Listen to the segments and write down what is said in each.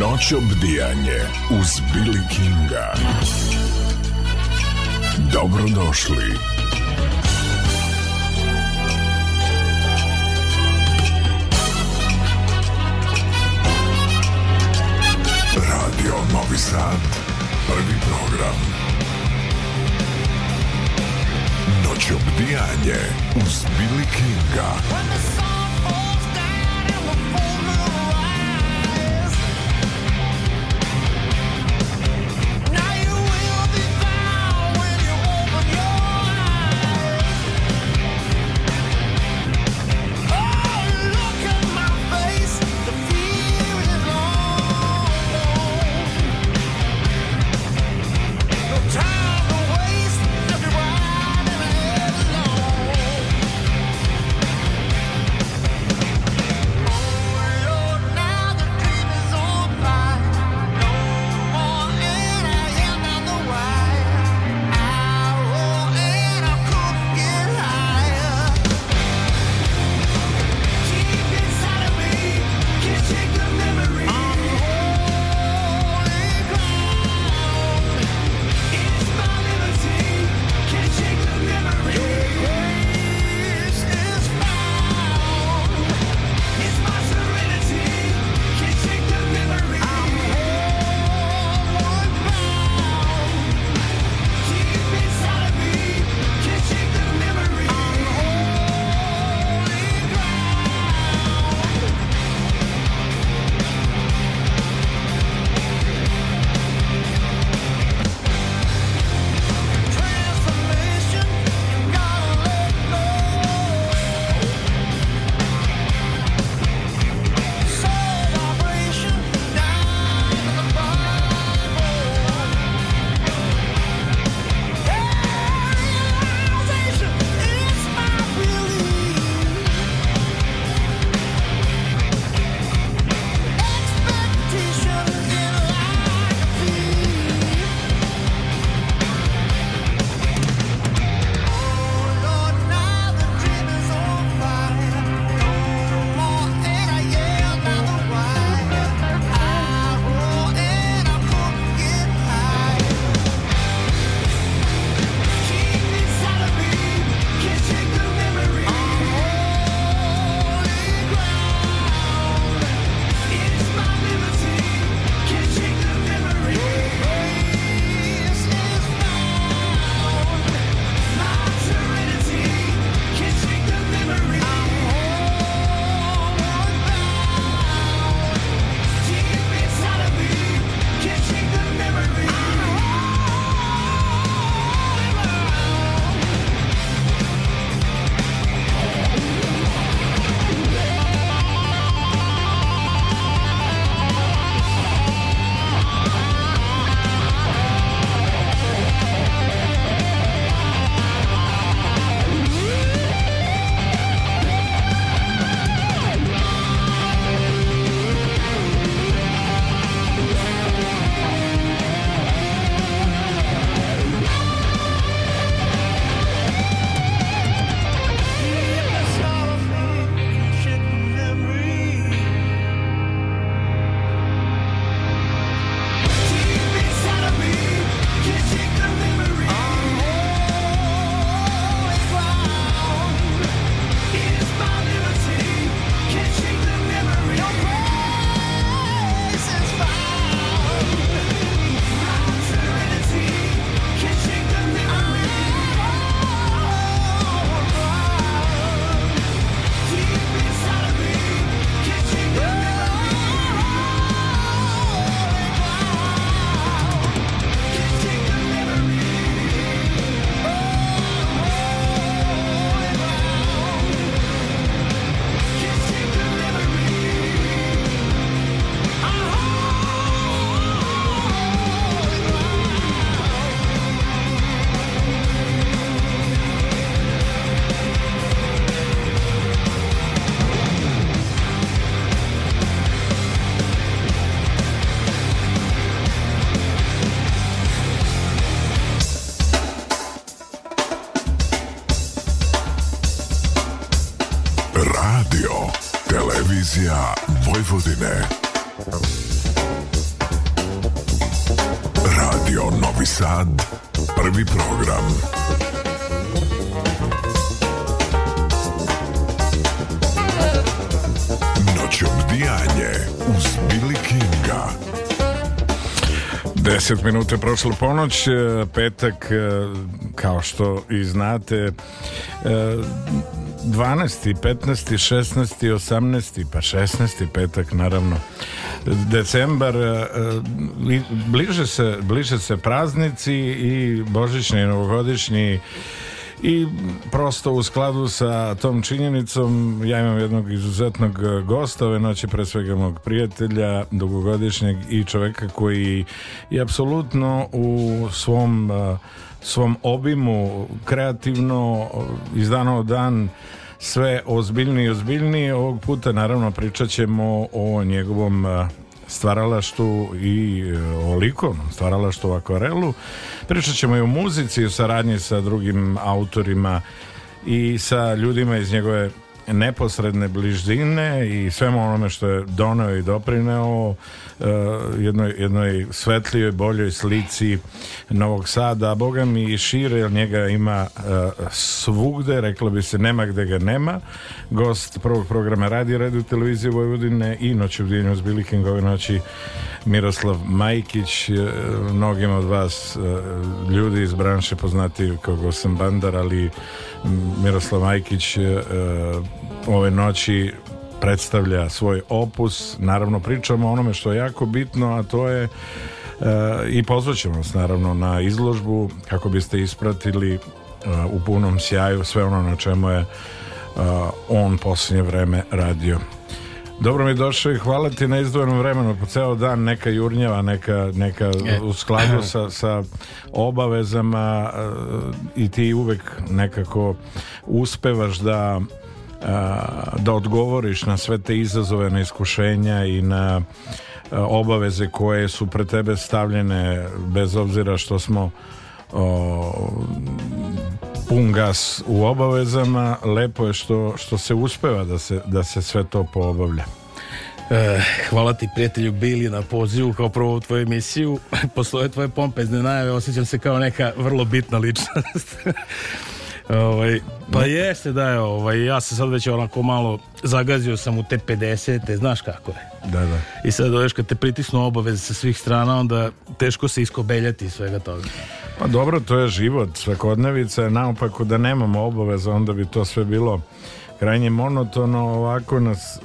Noć Noćobdijanje uz Billy Kinga. Dobrodošli. Radio Novi Sad, prvi program. Noć Noćobdijanje uz Billy Kinga. 10 minuta prošlo ponoć, e, petak, e, kao što i znate, 12. 15. 16. 18. pa 16. petak naravno decembar e, bliže se, bliže se praznici i božićni i novogodišnji i prosto u skladu sa tom činjenicom ja imam jednog izuzetnog e, gosta ove noći, pre svega mog prijatelja, dugogodišnjeg i čoveka koji je apsolutno u svom e, svom obimu kreativno e, iz dana u dan sve ozbiljnije i ozbiljnije ovog puta naravno pričat ćemo o njegovom stvaralaštu i o likovnom stvaralaštu u akvarelu. Pričat ćemo i o muzici i o saradnji sa drugim autorima i sa ljudima iz njegove neposredne bližine i svemu onome što je doneo i doprineo uh, jednoj, jednoj svetlijoj, boljoj slici Novog Sada, a Boga mi i šire, jer njega ima uh, svugde, reklo bi se nema gde ga nema. Gost prvog programa radi, radio televizije Vojvodine i noći u Dinju s noći Miroslav Majkić, uh, mnogim od vas ljudi iz branše poznati kao Gosan Bandar, ali Miroslav Majkić ove noći predstavlja svoj opus. Naravno pričamo o onome što je jako bitno, a to je e, i pozvaćemo vas naravno na izložbu kako biste ispratili e, u punom sjaju sve ono na čemu je e, on posljednje vreme radio. Dobro mi došao i hvala ti na izdvojenom vremenu po ceo dan, neka jurnjava, neka, neka e. u skladu sa, sa obavezama i ti uvek nekako uspevaš da da odgovoriš na sve te izazove, na iskušenja i na obaveze koje su pre tebe stavljene bez obzira što smo o, pun gas u obavezama lepo je što, što se uspeva da se, da se sve to poobavlja e, hvala ti prijatelju Bili na pozivu kao prvo u tvoju emisiju posle tvoje pompezne najave osjećam se kao neka vrlo bitna ličnost Ovaj, pa jeste da je, ovaj, ja se sad već onako malo zagazio sam u te 50 znaš kako je. Da, da. I sad dođeš ovaj, kad te pritisnu obaveze sa svih strana, onda teško se iskobeljati svega toga. Pa dobro, to je život, svakodnevica je naopako da nemamo obaveza, onda bi to sve bilo krajnje monotono, ovako nas e,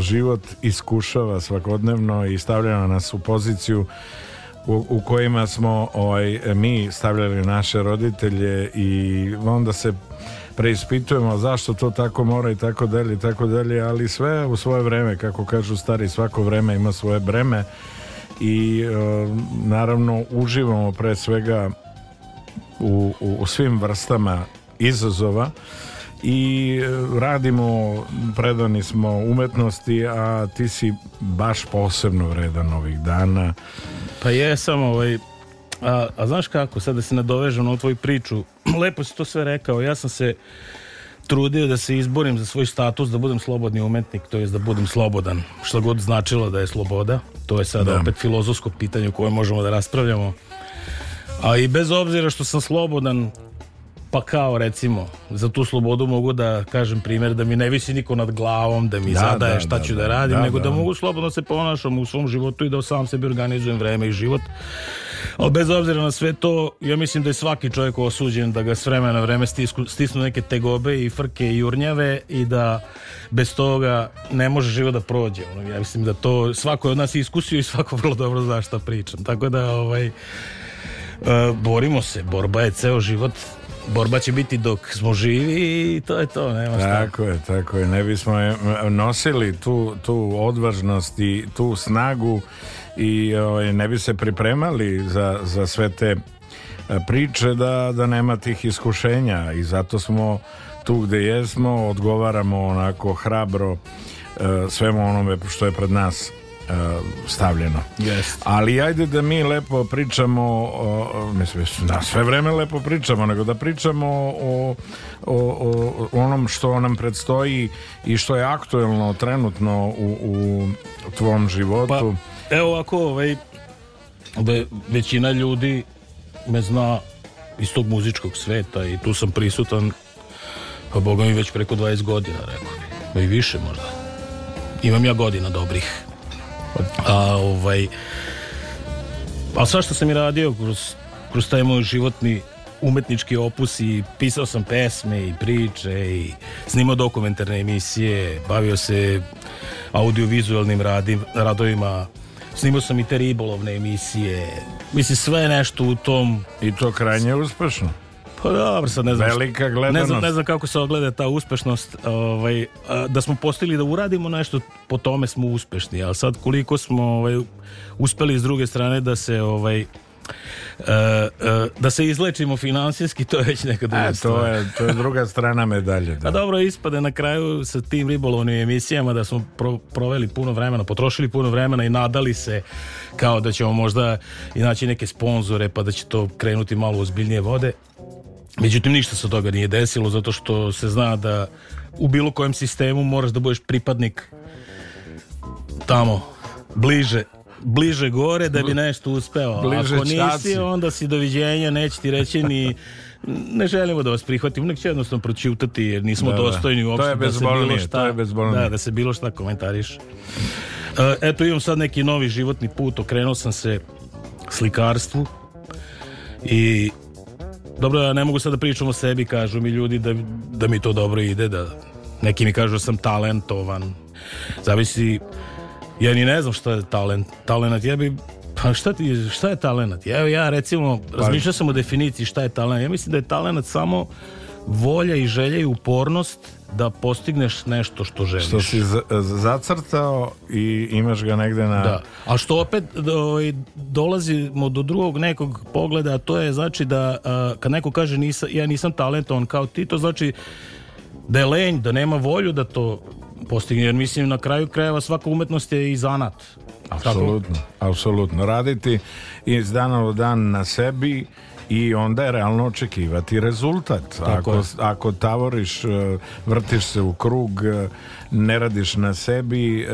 život iskušava svakodnevno i stavlja nas u poziciju u, u kojima smo ovaj, mi stavljali naše roditelje i onda se preispitujemo zašto to tako mora i tako dalje i tako dalje, ali sve u svoje vreme, kako kažu stari, svako vreme ima svoje breme i e, naravno uživamo pre svega u, u, u svim vrstama izazova i e, radimo, predani smo umetnosti, a ti si baš posebno vredan ovih dana. Pa jesam, ovaj, a, a znaš kako, sad da se nadovežem na tvoju priču, lepo si to sve rekao, ja sam se trudio da se izborim za svoj status, da budem slobodni umetnik, to jest da budem slobodan, što god značilo da je sloboda, to je sada da. opet filozofsko pitanje o kojem možemo da raspravljamo. A i bez obzira što sam slobodan, pa kao recimo za tu slobodu mogu da kažem primjer da mi ne visi niko nad glavom da mi da, zadaje da, šta da, ću da, da. radim da, nego da, da, mogu slobodno se ponašam u svom životu i da sam sebi organizujem vreme i život ali bez obzira na sve to ja mislim da je svaki čovjek osuđen da ga s vremena na vreme stisku, stisnu neke tegobe i frke i urnjave i da bez toga ne može život da prođe ono, ja mislim da to svako je od nas iskusio i svako vrlo dobro zna šta pričam tako da ovaj, uh, borimo se, borba je ceo život borba će biti dok smo živi i to je to, nema šta. Tako je, tako je. Ne bismo nosili tu, tu odvažnost i tu snagu i oj, ovaj, ne bi se pripremali za, za sve te e, priče da, da nema tih iskušenja i zato smo tu gde jesmo, odgovaramo onako hrabro e, svemu onome što je pred nas Eh, stavljeno. Yes. Ali ajde da mi lepo pričamo, mislim, na sve vreme lepo pričamo, nego da pričamo o, o, o, onom što nam predstoji i što je aktuelno trenutno u, u tvom životu. Pa, evo ovako, ovaj, ve, da većina ljudi me zna iz tog muzičkog sveta i tu sam prisutan pa boga mi već preko 20 godina rekao pa i više možda imam ja godina dobrih A, ovaj, a sva što sam i radio kroz, kroz taj moj životni umetnički opus i pisao sam pesme i priče i snimao dokumentarne emisije, bavio se audiovizualnim radim, radovima, snimao sam i te ribolovne emisije, mislim sve nešto u tom... I to krajnje uspešno. Pa dobro, sad ne znam. Velika gledanost. Ne znam, ne znam kako se ogleda ta uspešnost. Ovaj, da smo postili da uradimo nešto, po tome smo uspešni. Ali sad koliko smo ovaj, uspeli s druge strane da se ovaj, Uh, uh, da se izlečimo finansijski to je već neka druga A, e, to Je, to je druga strana medalje. Pa da. A dobro, ispade na kraju sa tim ribolovnim emisijama da smo pro, proveli puno vremena, potrošili puno vremena i nadali se kao da ćemo možda i naći neke sponzore pa da će to krenuti malo ozbiljnije vode. Međutim, ništa se toga nije desilo, zato što se zna da u bilo kojem sistemu moraš da budeš pripadnik tamo, bliže bliže gore da bi nešto uspeo. Bliže Ako nisi, onda si doviđenja, neće ti reći ni ne želimo da vas prihvatimo, nek će jednostavno pročutati jer nismo da, da. dostojni uopšte to je da se bilo šta, to je da, da se bilo šta komentariš. E, eto, imam sad neki novi životni put, okrenuo sam se slikarstvu i Dobro, ja ne mogu sad da pričam o sebi, kažu mi ljudi da, da mi to dobro ide, da neki mi kažu da sam talentovan. Zavisi, ja ni ne znam šta je talent. talent ja bi pa šta, ti, šta je talent Evo ja recimo, pa- razmišljao sam o definiciji šta je talent Ja mislim da je talent samo volja i želja i upornost da postigneš nešto što želiš. Što si zacrtao i imaš ga negde na... Da, a što opet ovaj, dolazimo do drugog nekog pogleda, to je znači da kad neko kaže nisa, ja nisam talentovan kao ti, to znači da je lenj, da nema volju da to postigne, jer mislim na kraju krajeva svaka umetnost je i zanat. Apsolutno, apsolutno. Raditi iz dana u dan na sebi i onda je realno očekivati rezultat. ako, ako tavoriš, e, vrtiš se u krug, e, ne radiš na sebi, e,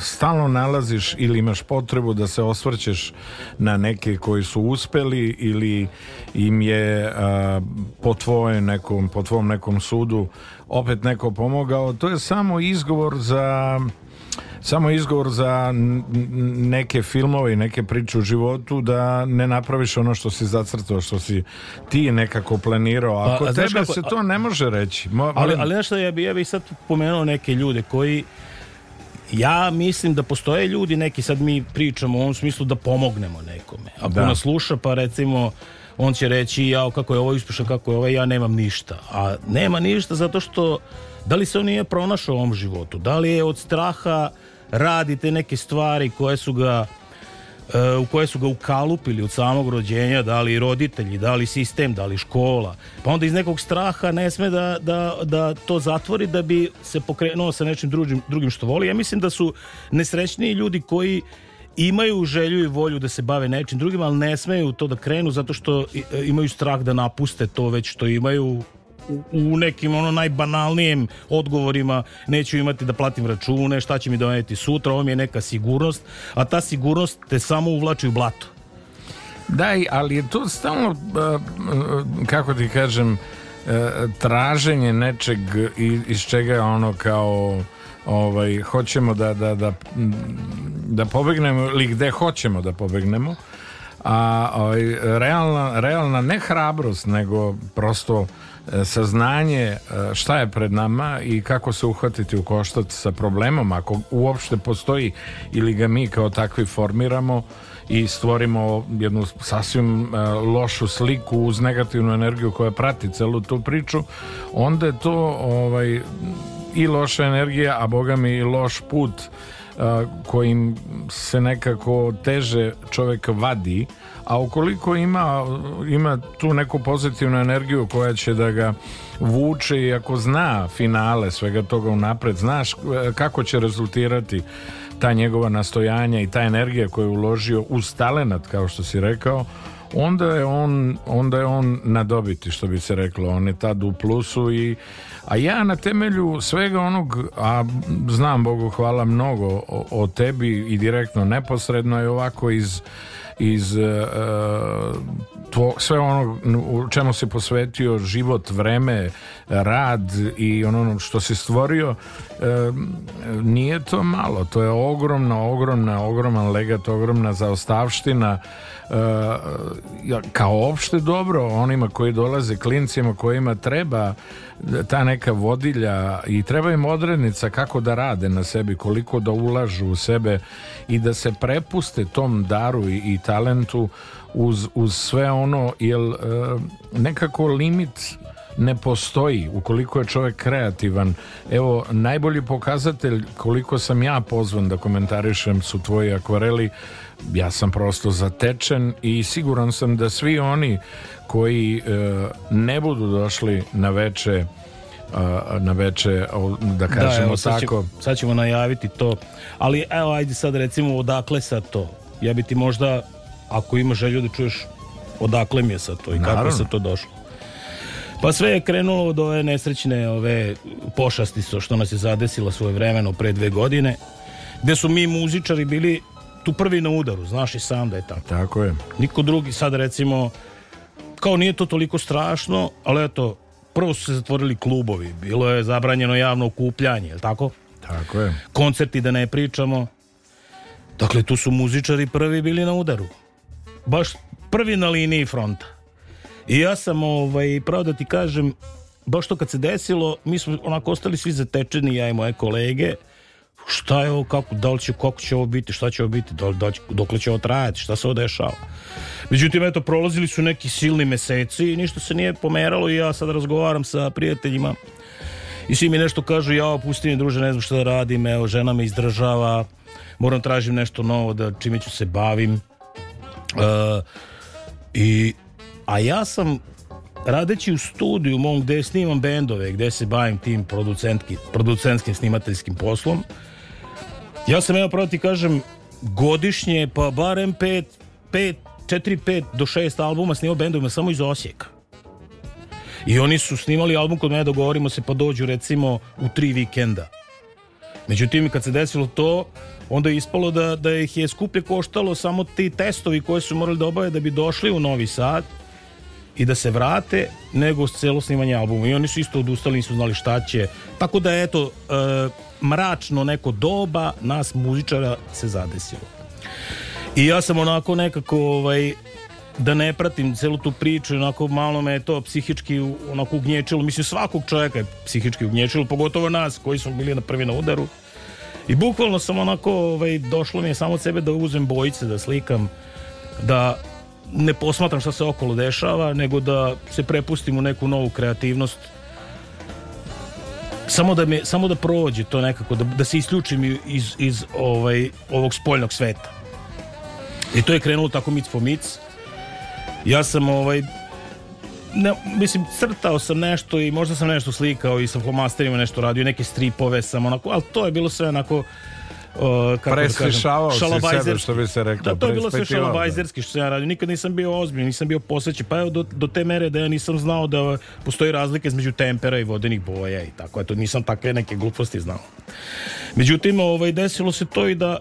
stalno nalaziš ili imaš potrebu da se osvrćeš na neke koji su uspeli ili im je po tvoje nekom, po tvom nekom sudu opet neko pomogao, to je samo izgovor za samo izgovor za neke filmove i neke priče u životu da ne napraviš ono što si zacrtao, što si ti nekako planirao. Ako a, tebe kako, se to ne može reći. Mo, ali, ali nešto, ja bih ja bi sad pomenuo neke ljude koji ja mislim da postoje ljudi neki, sad mi pričamo u ovom smislu da pomognemo nekome. Ako da. nas sluša, pa recimo on će reći, jao, kako je ovo uspješan, kako je ovo, ja nemam ništa. A nema ništa zato što Da li se on nije pronašao u ovom životu? Da li je od straha radite neke stvari koje su ga e, u koje su ga ukalupili od samog rođenja, da li roditelji, da li sistem, da li škola. Pa onda iz nekog straha ne sme da, da, da to zatvori da bi se pokrenuo sa nečim drugim, drugim što voli. Ja mislim da su nesrećniji ljudi koji imaju želju i volju da se bave nečim drugim, ali ne smeju to da krenu zato što e, imaju strah da napuste to već što imaju u nekim ono najbanalnijim odgovorima neću imati da platim račune, šta će mi doneti sutra, ovo mi je neka sigurnost, a ta sigurnost te samo uvlači u blato. Da, ali je to stalno, e, e, kako ti kažem, e, traženje nečeg iz čega je ono kao ovaj, hoćemo da, da, da, da pobegnemo ili gde hoćemo da pobegnemo a ovaj, realna, realna ne hrabrost nego prosto saznanje e, šta je pred nama i kako se uhvatiti u koštac sa problemom ako uopšte postoji ili ga mi kao takvi formiramo i stvorimo jednu sasvim e, lošu sliku uz negativnu energiju koja prati celu tu priču onda je to ovaj, i loša energija a boga mi i loš put e, kojim se nekako teže čovjek vadi a ukoliko ima, ima tu neku pozitivnu energiju koja će da ga vuče i ako zna finale svega toga unapred, znaš e, kako će rezultirati ta njegova nastojanja i ta energija koju je uložio uz talenat kao što si rekao onda je on onda je on na dobiti što bi se reklo on je tad u plusu i a ja na temelju svega onog a znam Bogu hvala mnogo o, o tebi i direktno neposredno i ovako iz iz e, e, to, sve ono u čemu se posvetio život, vreme, rad i ono što se stvorio e, nije to malo, to je ogromna, ogromna, ogroman legat, ogromna zaostavština Uh, kao opšte dobro onima koji dolaze klincima kojima treba ta neka vodilja i treba im odrednica kako da rade na sebi, koliko da ulažu u sebe i da se prepuste tom daru i, i talentu uz, uz sve ono jer uh, nekako limit ne postoji ukoliko je čovjek kreativan evo najbolji pokazatelj koliko sam ja pozvan da komentarišem su tvoji akvareli ja sam prosto zatečen i siguran sam da svi oni koji e, ne budu došli na veče e, na veče da, da kažemo da, evo, sad će, tako sad ćemo najaviti to ali evo ajde sad recimo odakle sa to ja bi ti možda ako ima želju da čuješ odakle mi je sa to i Naravno. kako se to došlo pa sve je krenulo od ove nesrećne ove pošasti što nas je zadesila svoje vremeno pre dve godine gde su mi muzičari bili tu prvi na udaru, znaš i sam da je tako. Tako je. Niko drugi sad recimo, kao nije to toliko strašno, ali eto, prvo su se zatvorili klubovi, bilo je zabranjeno javno okupljanje, je tako? Tako je. Koncerti da ne pričamo. Dakle, tu su muzičari prvi bili na udaru. Baš prvi na liniji fronta. I ja sam, ovaj, pravo da ti kažem, baš to kad se desilo, mi smo onako ostali svi zatečeni, ja i moje kolege, šta je ovo, kako, da li će, kako će ovo biti, šta će ovo biti, da li, da će, dokle će ovo trajati, šta se ovo dešava. Međutim, eto, prolazili su neki silni meseci i ništa se nije pomeralo i ja sad razgovaram sa prijateljima i svi mi nešto kažu, ja opusti mi druže, ne znam šta da radim, evo, žena me izdržava, moram da tražim nešto novo da čime ću se bavim. Uh, i, a ja sam radeći u studiju mom gde snimam bendove, gde se bavim tim producentki, producentskim snimateljskim poslom, Ja sam evo pravo ti kažem godišnje pa barem 5 5 4 5 do 6 albuma snimao bendovima samo iz Osijeka. I oni su snimali album kod mene, dogovorimo se, pa dođu recimo u tri vikenda. Međutim, kad se desilo to, onda je ispalo da, da ih je skuplje koštalo samo ti testovi koje su morali da obave da bi došli u Novi Sad i da se vrate, nego celo snimanje albuma. I oni su isto odustali, nisu znali šta će. Tako da, eto, uh, mračno neko doba nas muzičara se zadesilo. I ja sam onako nekako ovaj, da ne pratim celu tu priču, onako malo me je to psihički onako ugnječilo, mislim svakog čoveka je psihički ugnječilo, pogotovo nas koji smo bili na prvi na udaru. I bukvalno sam onako, ovaj, došlo mi je samo od sebe da uzem bojice, da slikam, da ne posmatram šta se okolo dešava, nego da se prepustim u neku novu kreativnost samo da me samo da prođe to nekako da, da se isključim iz, iz ovaj ovog spoljnog sveta. I to je krenulo tako mic po mic. Ja sam ovaj ne, mislim, crtao sam nešto i možda sam nešto slikao i sa flomasterima nešto radio, neke stripove sam onako, al to je bilo sve onako uh, kako preslišavao da kažem, si sebe, što bi se reklo. Da, to je bilo sve da. šalabajzerski što ja radio. Nikad nisam bio ozbiljan, nisam bio posvećen. Pa evo, do, do, te mere da ja nisam znao da postoji razlike između tempera i vodenih boja i tako. Eto, nisam takve neke gluposti znao. Međutim, ovaj, desilo se to i da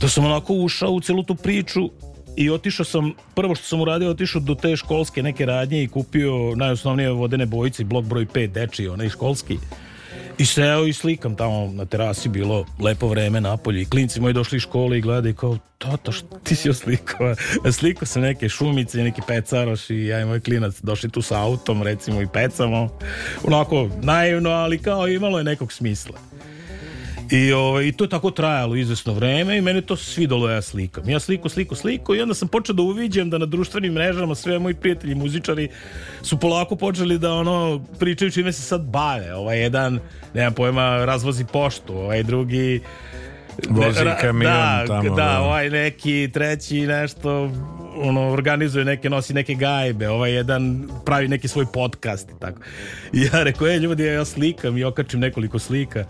da sam onako ušao u celu tu priču i otišao sam, prvo što sam uradio, otišao do te školske neke radnje i kupio najosnovnije vodene bojice, blok broj 5, deči, onaj školski. I seo i slikam tamo na terasi, bilo lepo vreme napolje i klinci moji došli iz škole i gledaju kao, tata, što ti si oslikao? Slikao sam neke šumice i neki pecaroš i ja i moj klinac došli tu sa autom recimo i pecamo. Onako naivno, ali kao imalo je nekog smisla. I, ovaj, I to je tako trajalo izvesno vreme i meni to svidalo ja slikam. Ja sliku, sliku, sliku i onda sam počeo da uviđam da na društvenim mrežama sve moji prijatelji muzičari su polako počeli da ono pričaju čime se sad bave. Ovaj jedan, nemam pojma, razvozi poštu, ovaj drugi Vozi ne, kamion da, tamo. Da, da, ovaj neki treći nešto ono, organizuje neke, nosi neke gajbe, ovaj jedan pravi neki svoj podcast i tako. I ja rekao, ej ljudi, ja slikam i okačim nekoliko slika.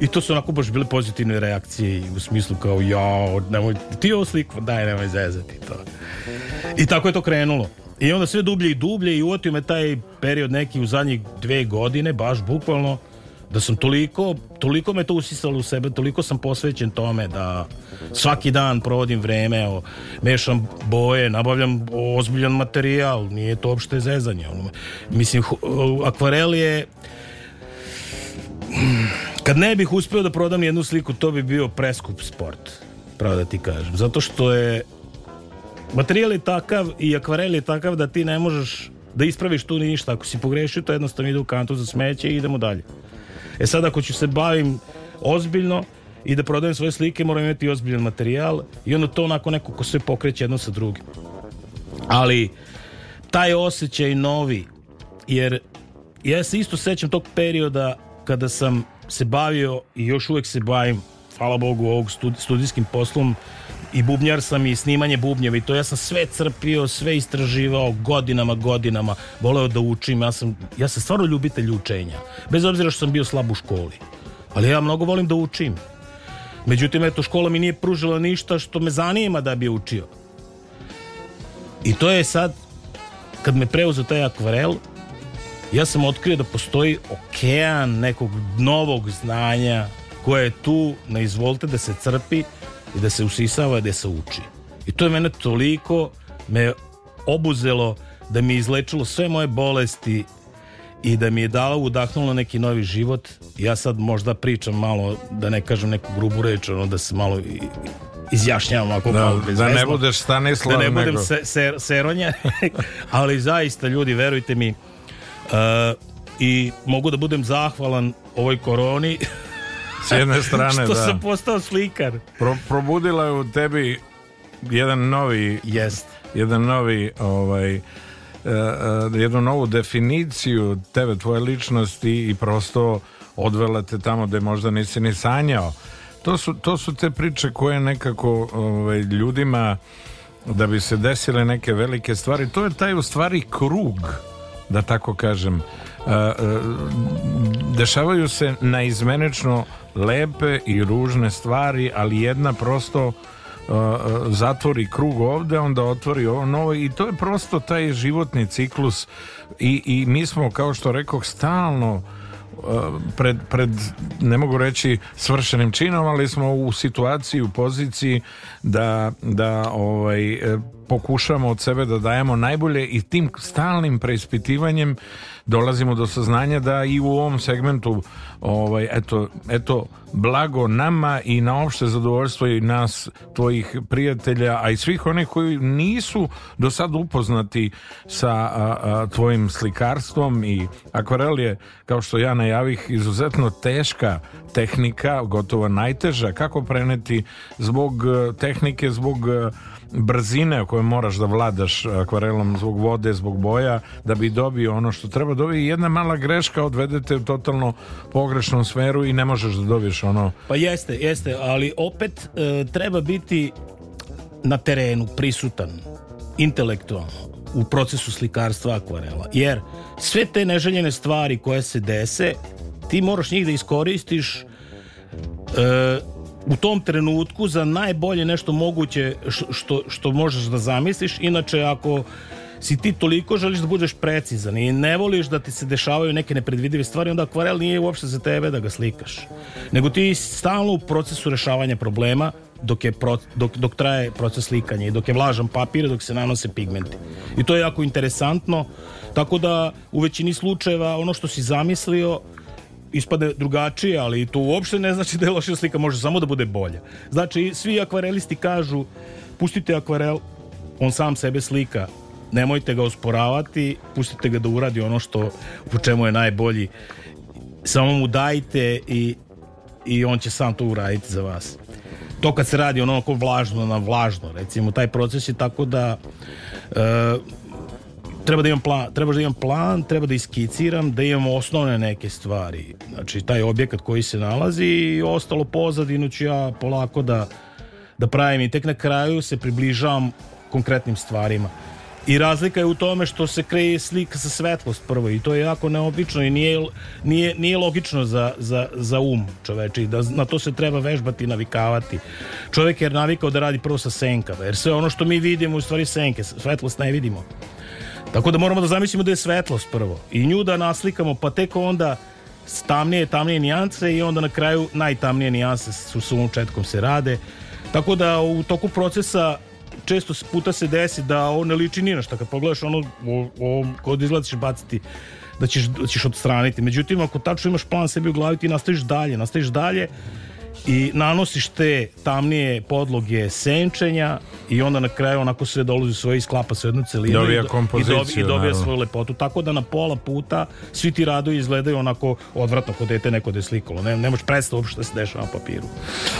I to su onako baš bile pozitivne reakcije u smislu kao ja, nemoj, ti ovo sliku, daj nemoj zezati to. I tako je to krenulo. I onda sve dublje i dublje i uotio me taj period neki u zadnjih dve godine, baš bukvalno, da sam toliko, toliko me to usisalo u sebe, toliko sam posvećen tome da svaki dan provodim vreme, o, mešam boje, nabavljam ozbiljan materijal, nije to opšte zezanje. mislim, akvarel je Kad ne bih uspeo da prodam jednu sliku, to bi bio preskup sport, pravo da ti kažem. Zato što je materijal je takav i akvarel je takav da ti ne možeš da ispraviš tu ništa. Ako si pogrešio, to jednostavno ide u kantu za smeće i idemo dalje. E sad, ako ću se bavim ozbiljno i da prodajem svoje slike, moram imati ozbiljan materijal i onda to onako neko ko sve pokreće jedno sa drugim. Ali, taj osjećaj novi, jer ja se isto sećam tog perioda kada sam se bavio i još uvek se bavim, hvala Bogu, ovog studijskim poslom i bubnjar sam i snimanje bubnjeva i to ja sam sve crpio, sve istraživao godinama, godinama, voleo da učim, ja sam, ja sam stvarno ljubitelj učenja, bez obzira što sam bio slab u školi, ali ja mnogo volim da učim. Međutim, eto, škola mi nije pružila ništa što me zanima da bi učio. I to je sad, kad me preuzeo taj akvarel, ja sam otkrio da postoji okean nekog novog znanja koje je tu na izvolite da se crpi i da se usisava i da se uči. I to je mene toliko me obuzelo da mi je izlečilo sve moje bolesti i da mi je dala udahnulo neki novi život. Ja sad možda pričam malo, da ne kažem neku grubu reč, ono da se malo i, izjašnjavam ako da, malo bezvezno. Da ne budeš Stanislav Da ne budem nego. Se, ser, seronja. Ali zaista, ljudi, verujte mi, Uh, i mogu da budem zahvalan ovoj koroni s jedne strane što da. sam postao slikar Pro, probudila je u tebi jedan novi jest jedan novi ovaj e, e, jednu novu definiciju tebe, tvoje ličnosti i prosto odvela te tamo gde možda nisi ni sanjao. To su, to su te priče koje nekako ovaj, ljudima da bi se desile neke velike stvari. To je taj u stvari krug da tako kažem dešavaju se naizmenično lepe i ružne stvari ali jedna prosto zatvori krug ovde onda otvori ovo novo i to je prosto taj životni ciklus i, i mi smo kao što rekoh stalno Eh, pred, pred, ne mogu reći svršenim činom, ali smo u situaciji, u poziciji da, da ovaj, eh, pokušamo od sebe da dajemo najbolje i tim stalnim preispitivanjem dolazimo do saznanja da i u ovom segmentu ovaj, eto, eto blago nama i na opšte zadovoljstvo i nas, tvojih prijatelja a i svih onih koji nisu do sad upoznati sa a, a, tvojim slikarstvom i akvarel je, kao što ja najavih izuzetno teška tehnika gotovo najteža, kako preneti zbog eh, tehnike, zbog eh, brzine koje moraš da vladaš akvarelom zbog vode, zbog boja da bi dobio ono što treba dobiti jedna mala greška odvedete u totalno pogrešnom sferu i ne možeš da dobiješ ono pa jeste, jeste, ali opet e, treba biti na terenu prisutan intelektualno u procesu slikarstva akvarela jer sve te neželjene stvari koje se dese ti moraš njih da iskoristiš e, u tom trenutku za najbolje nešto moguće što, što možeš da zamisliš. Inače, ako si ti toliko želiš da budeš precizan i ne voliš da ti se dešavaju neke nepredvidive stvari, onda akvarel nije uopšte za tebe da ga slikaš. Nego ti stalno u procesu rešavanja problema dok, je pro, dok, dok traje proces slikanja i dok je vlažan papir, dok se nanose pigmenti. I to je jako interesantno, tako da u većini slučajeva ono što si zamislio ispade drugačije, ali to uopšte ne znači da je loša slika, može samo da bude bolja. Znači, svi akvarelisti kažu pustite akvarel, on sam sebe slika, nemojte ga osporavati, pustite ga da uradi ono što u čemu je najbolji. Samo mu dajte i, i on će sam to uraditi za vas. To kad se radi ono oko vlažno na vlažno, recimo, taj proces je tako da Uh, treba da imam plan, treba da imam plan, treba da iskiciram, da imam osnovne neke stvari. Znači, taj objekat koji se nalazi i ostalo pozadinu ću ja polako da, da pravim i tek na kraju se približavam konkretnim stvarima. I razlika je u tome što se kreje slika sa svetlost prvo i to je jako neobično i nije, nije, nije logično za, za, za um čoveče i da na to se treba vežbati i navikavati. Čovek je navikao da radi prvo sa senkama jer sve ono što mi vidimo u stvari senke, svetlost ne vidimo. Tako da moramo da zamislimo da je svetlost prvo i nju da naslikamo, pa tek onda tamnije, tamnije nijanse i onda na kraju najtamnije nijanse su svom četkom se rade. Tako da u toku procesa često puta se desi da ovo ne liči ni na Kad pogledaš ono, ovo, kod izgleda ćeš baciti da ćeš, da ćeš odstraniti. Međutim, ako tačno imaš plan sebi u glavi, ti nastaviš dalje, nastaviš dalje i nanosiš te tamnije podloge senčenja i onda na kraju onako sve dolazi svoje i sklapa se jednu celinu dobija i, dobija, i dobija svoju lepotu tako da na pola puta svi ti radovi izgledaju onako odvratno kod dete neko da je slikalo ne, ne možeš predstaviti uopšte se dešava na papiru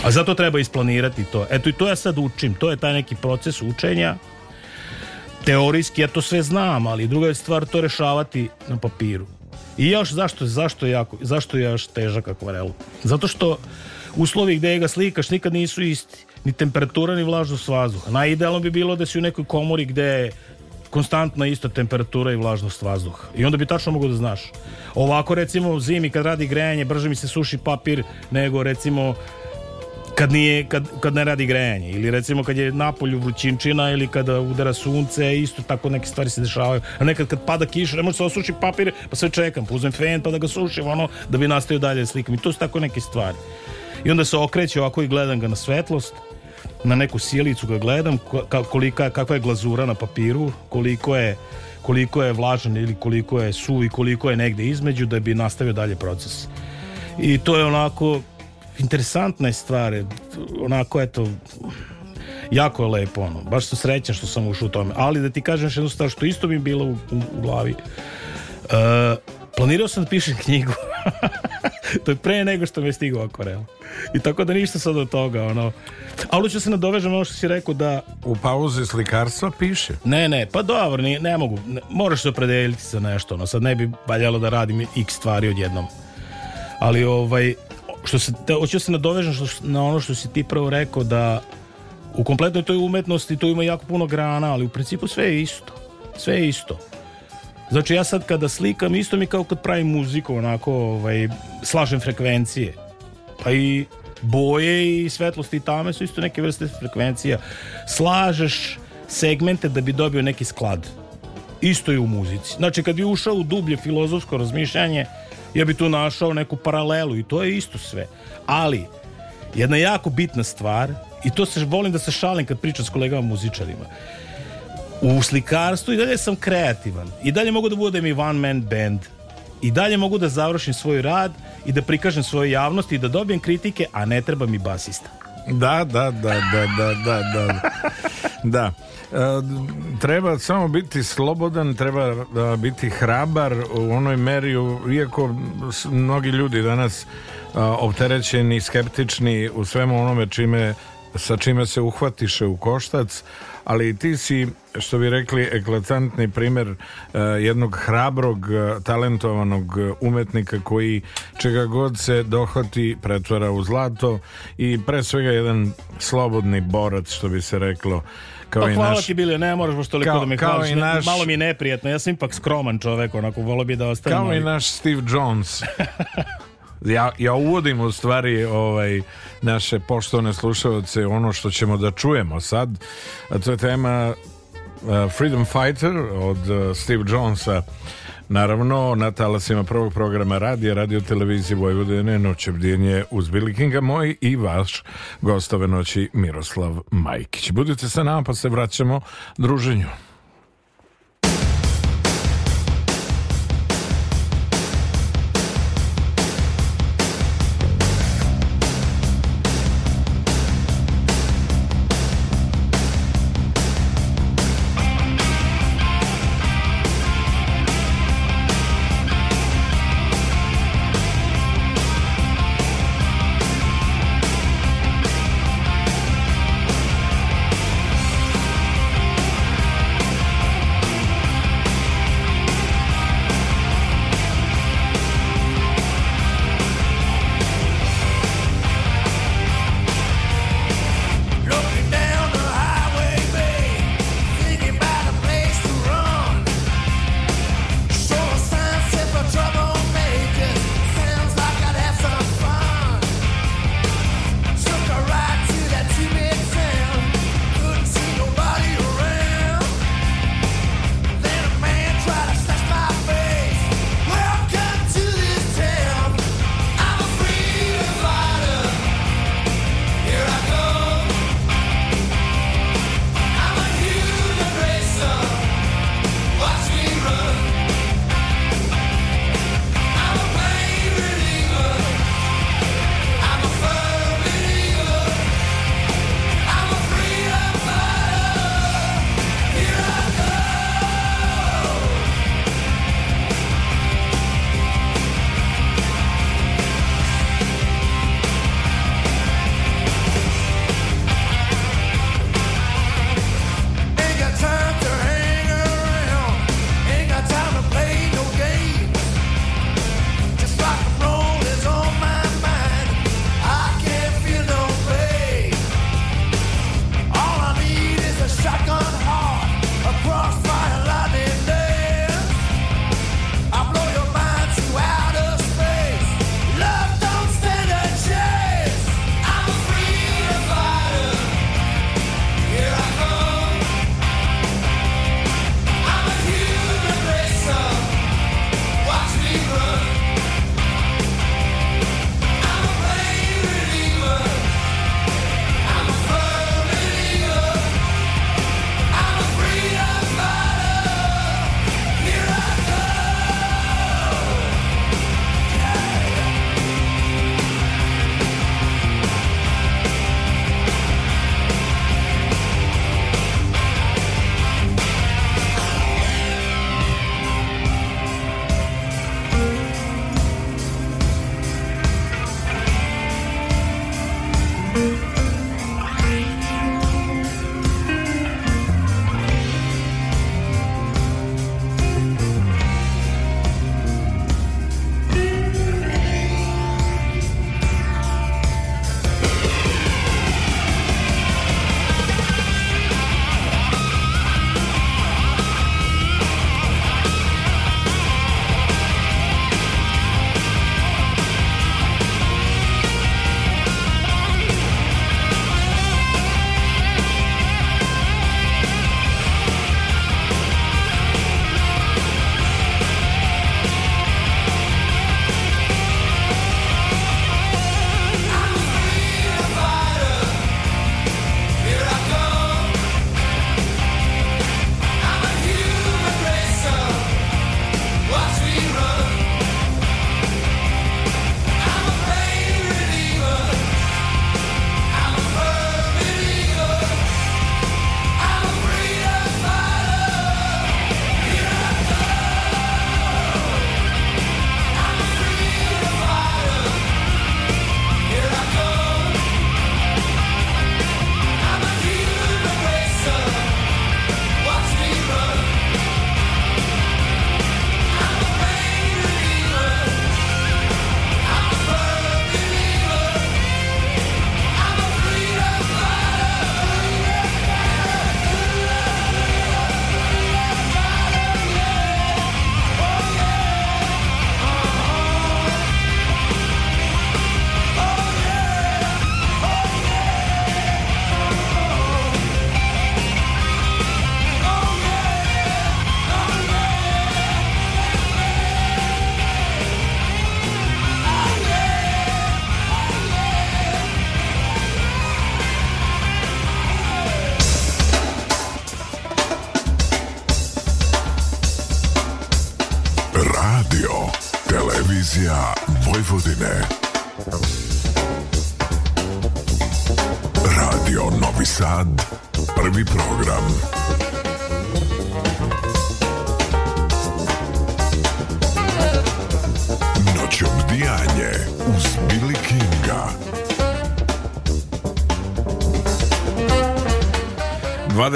a zato treba isplanirati to eto i to ja sad učim to je taj neki proces učenja teorijski ja to sve znam ali druga je stvar to rešavati na papiru i još zašto zašto jako zašto je još težak akvarel zato što uslovi gde ga slikaš nikad nisu isti. Ni temperatura, ni vlažnost vazduha. Najidealno bi bilo da si u nekoj komori gde je konstantna ista temperatura i vlažnost vazduha. I onda bi tačno mogao da znaš. Ovako recimo zimi kad radi grejanje brže mi se suši papir nego recimo kad, nije, kad, kad ne radi grejanje ili recimo kad je napolju vrućinčina ili kada udara sunce isto tako neke stvari se dešavaju a nekad kad pada kiša ne može se osuši papir pa sve čekam pa fen pa da ga sušim ono da bi nastavio dalje slikom i to su tako neke stvari I onda se okreće ovako i gledam ga na svetlost, na neku sjelicu ga gledam, kolika, kakva je glazura na papiru, koliko je koliko je vlažan ili koliko je su i koliko je negde između da bi nastavio dalje proces. I to je onako interesantna stvar, onako eto jako je lepo ono, baš sam srećan što sam ušao u tome, ali da ti kažem još jednu stvar što isto mi je bilo u, u, u glavi uh, planirao sam da pišem knjigu to je pre nego što mi je stigao akvarel. I tako da ništa sad od toga, ono. Ali ću da se nadovežem ono što si rekao da... U pauze slikarstva piše. Ne, ne, pa dobro, ne, ne mogu. Ne, moraš se opredeliti za nešto, ono. Sad ne bi valjalo da radim x stvari odjednom. Ali, ovaj, što se, da, hoću se nadovežem što, na ono što si ti prvo rekao da u kompletnoj toj umetnosti to ima jako puno grana, ali u principu sve je isto. Sve je isto. Znači ja sad kada slikam isto mi kao kad pravim muziku onako ovaj, slažem frekvencije. Pa i boje i svetlosti i tame su isto neke vrste frekvencija. Slažeš segmente da bi dobio neki sklad. Isto je u muzici. Znači kad bi ušao u dublje filozofsko razmišljanje ja bi tu našao neku paralelu i to je isto sve. Ali jedna jako bitna stvar i to se volim da se šalim kad pričam s kolegama muzičarima U slikarstvu i dalje sam kreativan. I dalje mogu da budem i one man band. I dalje mogu da završim svoj rad i da prikažem svoje javnosti i da dobijem kritike, a ne treba mi basista. Da, da, da, da, da, da, da. da. E, treba samo biti slobodan, treba da, biti hrabar u onoj meri, iako mnogi ljudi danas a, e, opterećeni, skeptični u svemu onome čime sa čime se uhvatiše u koštac, ali ti si, što bi rekli, eklatantni primer e, jednog hrabrog, e, talentovanog e, umetnika koji čega god se dohvati pretvara u zlato i pre svega jedan slobodni borac, što bi se reklo. Kao pa i hvala naš... ti Bilio, ne moraš baš toliko da mi kao i naš... Malo mi je neprijatno, ja sam ipak skroman čovek, onako, volio bi da ostavim... Kao i naš Steve Jones. ja, ja uvodim u stvari ovaj, naše poštovne slušalce ono što ćemo da čujemo sad a to je tema uh, Freedom Fighter od uh, Steve Jonesa Naravno, na talasima prvog programa radija, radio televizije Vojvodine, noće bdjenje uz Billy Kinga, moj i vaš gost ove noći Miroslav Majkić. Budite sa nama pa se vraćamo druženju.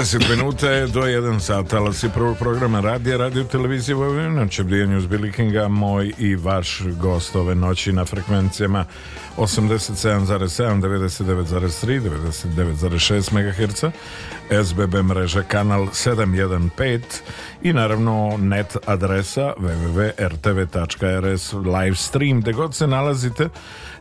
20 minuta do 1 sat alasi prvog programa radija radio televizije Vojvodina će bdijenju Billikinga moj i vaš gost ove noći na frekvencijama 87,7 99,3 99,6 MHz SBB mreža kanal 715 i naravno net adresa www.rtv.rs livestream gde god se nalazite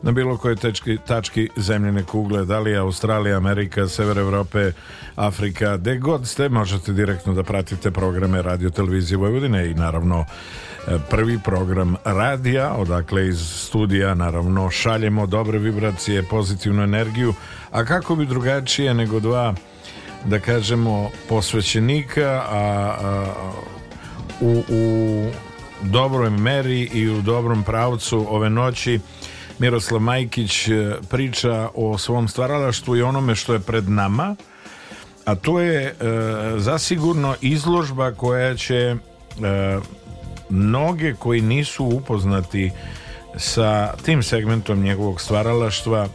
na bilo koje tečki, tački zemljine kugle da li je Australija, Amerika, Sever Evrope Afrika, gde god ste, možete direktno da pratite programe Radio Televizije Vojvodine i naravno e, prvi program radija, odakle iz studija naravno šaljemo dobre vibracije, pozitivnu energiju, a kako bi drugačije nego dva da kažemo posvećenika, a, a u, u dobroj meri i u dobrom pravcu ove noći Miroslav Majkić e, priča o svom stvaralaštvu i onome što je pred nama a to je e, zasigurno izložba koja će e, mnoge koji nisu upoznati sa tim segmentom njegovog stvaralaštva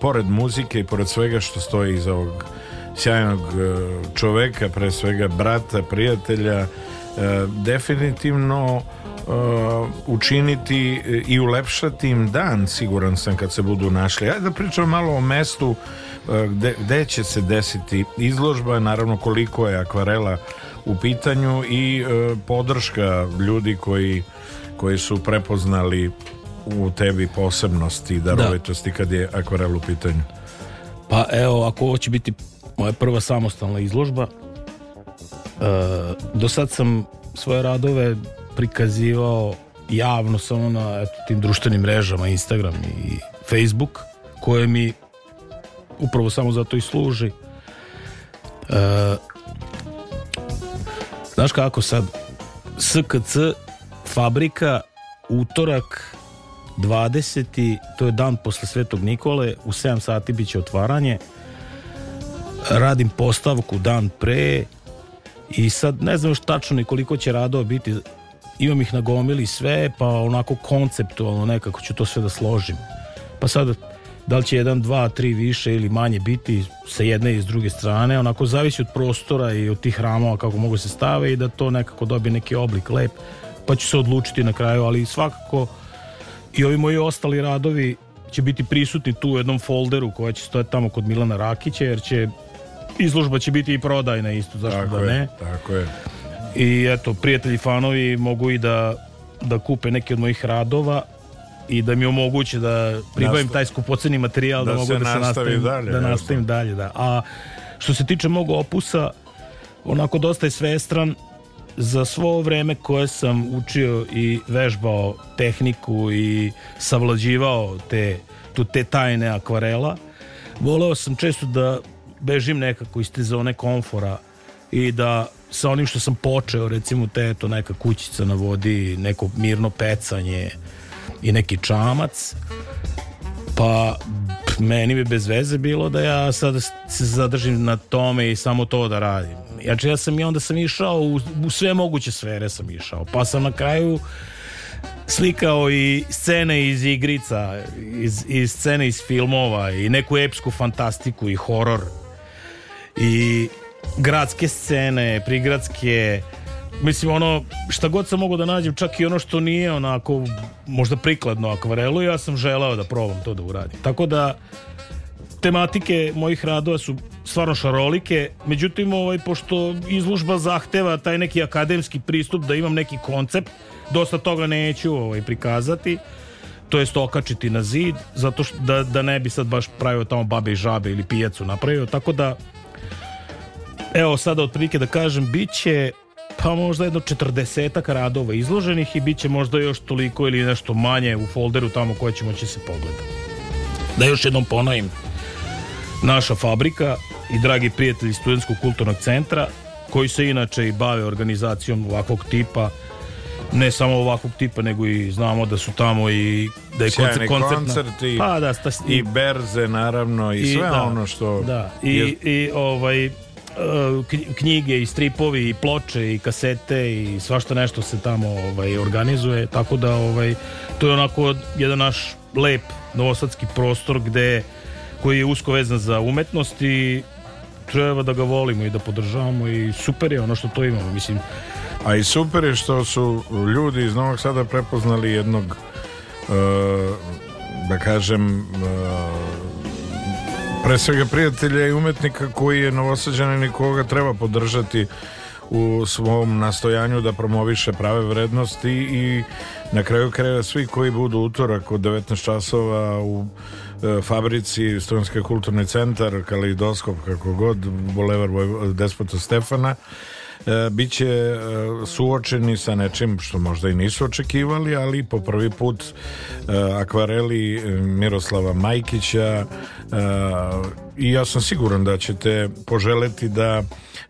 pored muzike i pored svega što stoji iza ovog sjajnog e, čoveka, pre svega brata, prijatelja, e, definitivno e, učiniti i ulepšati im dan, siguran sam, kad se budu našli. Ajde da pričam malo o mestu E, gde, gde će se desiti izložba, naravno koliko je akvarela u pitanju i e, podrška ljudi koji, koji su prepoznali u tebi posebnosti i darovitosti da. kad je akvarel u pitanju? Pa evo, ako ovo će biti moja prva samostalna izložba, e, do sad sam svoje radove prikazivao javno samo na eto, tim društvenim mrežama Instagram i Facebook koje mi upravo samo zato i služi. E, znaš kako sad? SKC fabrika utorak 20. to je dan posle Svetog Nikole u 7 sati biće otvaranje radim postavku dan pre i sad ne znam još tačno ni koliko će radova biti imam ih na gomili sve pa onako konceptualno nekako ću to sve da složim pa sad da li će jedan, dva, tri više ili manje biti sa jedne i s druge strane, onako zavisi od prostora i od tih ramova kako mogu se stave i da to nekako dobije neki oblik lep, pa ću se odlučiti na kraju, ali svakako i ovi moji ostali radovi će biti prisutni tu u jednom folderu koja će stojati tamo kod Milana Rakića, jer će izložba će biti i prodajna isto, zašto tako da ne? Je, tako je. I eto, prijatelji fanovi mogu i da, da kupe neke od mojih radova, i da mi omogući da pribavim taj skupoceni materijal da, da mogu da se nastavim dalje, da nastavim jasno. Da? dalje da. a što se tiče mog opusa onako dosta je svestran za svo vreme koje sam učio i vežbao tehniku i savlađivao te, tu, te tajne akvarela voleo sam često da bežim nekako iz te zone komfora i da sa onim što sam počeo recimo te to neka kućica na vodi neko mirno pecanje i neki čamac pa meni bi bez veze bilo da ja sad se zadržim na tome i samo to da radim znači ja sam i onda sam išao u, u sve moguće sfere sam išao pa sam na kraju slikao i scene iz igrica iz, iz scene iz filmova i neku epsku fantastiku i horor i gradske scene, prigradske mislim ono šta god sam mogao da nađem čak i ono što nije onako možda prikladno akvarelu ja sam želeo da probam to da uradim tako da tematike mojih radova su stvarno šarolike međutim ovaj, pošto izlužba zahteva taj neki akademski pristup da imam neki koncept dosta toga neću ovaj, prikazati to jest okačiti na zid zato što da, da ne bi sad baš pravio tamo babe i žabe ili pijacu napravio tako da evo sada otprilike da kažem bit će pa možda jedno 40 radova izloženih i bit će možda još toliko ili nešto manje u folderu tamo koje ćemo će se pogledati. Da još jednom ponovim, naša fabrika i dragi prijatelji Studentskog kulturnog centra koji se inače i bave organizacijom ovakvog tipa ne samo ovakvog tipa nego i znamo da su tamo i da je koncert, koncert i, pa, da, sta, i berze naravno i, i sve da, ono što da, je... i, i ovaj Uh, knjige i stripovi i ploče i kasete i svašta nešto se tamo ovaj, organizuje tako da ovaj, to je onako jedan naš lep novosadski prostor gde koji je usko vezan za umetnost i treba da ga volimo i da podržavamo i super je ono što to imamo mislim a i super je što su ljudi iz Novog Sada prepoznali jednog uh, da kažem uh, Pre svega prijatelja i umetnika koji je novosađanin i koga treba podržati u svom nastojanju da promoviše prave vrednosti i na kraju kraja svi koji budu utorak od 19 časova u e, fabrici Studentski kulturni centar Kalidoskop kako god Bolevar Despota Stefana E, biće e, suočeni sa nečim što možda i nisu očekivali, ali po prvi put e, akvareli Miroslava Majkića i ja sam siguran da ćete poželeti da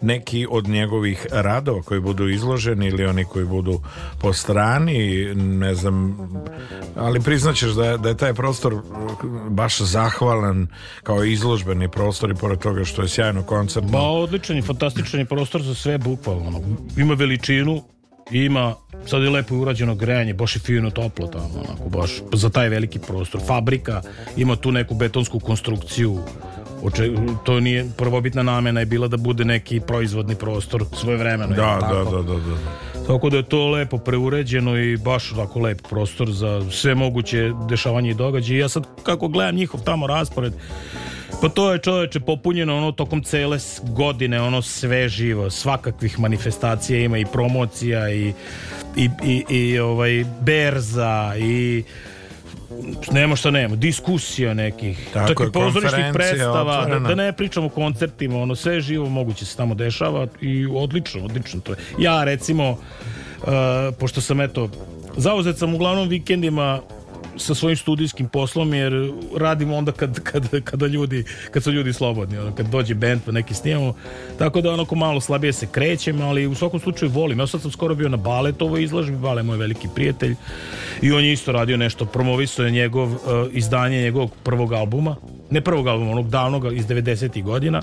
neki od njegovih radova koji budu izloženi ili oni koji budu po strani, ne znam, ali priznaćeš da, da je taj prostor baš zahvalan kao izložbeni prostor i pored toga što je sjajno koncert. Ba, odličan i fantastičan je prostor za sve bukvalno. Ima veličinu, ima sad je lepo urađeno grejanje, baš je fino toplo tamo, onako, baš za taj veliki prostor. Fabrika ima tu neku betonsku konstrukciju, Oče, to nije prvobitna namena je bila da bude neki proizvodni prostor svoje vremena. Da, tako. da, da, da, da. Tako da je to lepo preuređeno i baš tako lep prostor za sve moguće dešavanje i događaje. Ja sad kako gledam njihov tamo raspored, pa to je čoveče popunjeno ono tokom cele godine, ono sve živo, svakakvih manifestacija ima i promocija i, i, i, i ovaj berza i nema šta nema, diskusija nekih, Tako čak i pozorišnih predstava, otvorena. da, ne pričamo o koncertima, ono sve živo moguće da se tamo dešava i odlično, odlično to je. Ja recimo, uh, pošto sam eto, zauzet sam uglavnom vikendima sa svojim studijskim poslom jer radimo onda kad, kad, kada ljudi, kad su ljudi slobodni, ono, kad dođe band pa neki snimamo, tako da onako malo slabije se krećem, ali u svakom slučaju volim. Ja sad sam skoro bio na Baletovoj izložbi, Bale moj veliki prijatelj i on je isto radio nešto, promovisao je njegov uh, izdanje njegovog prvog albuma, ne prvog albuma, onog davnog iz 90. godina,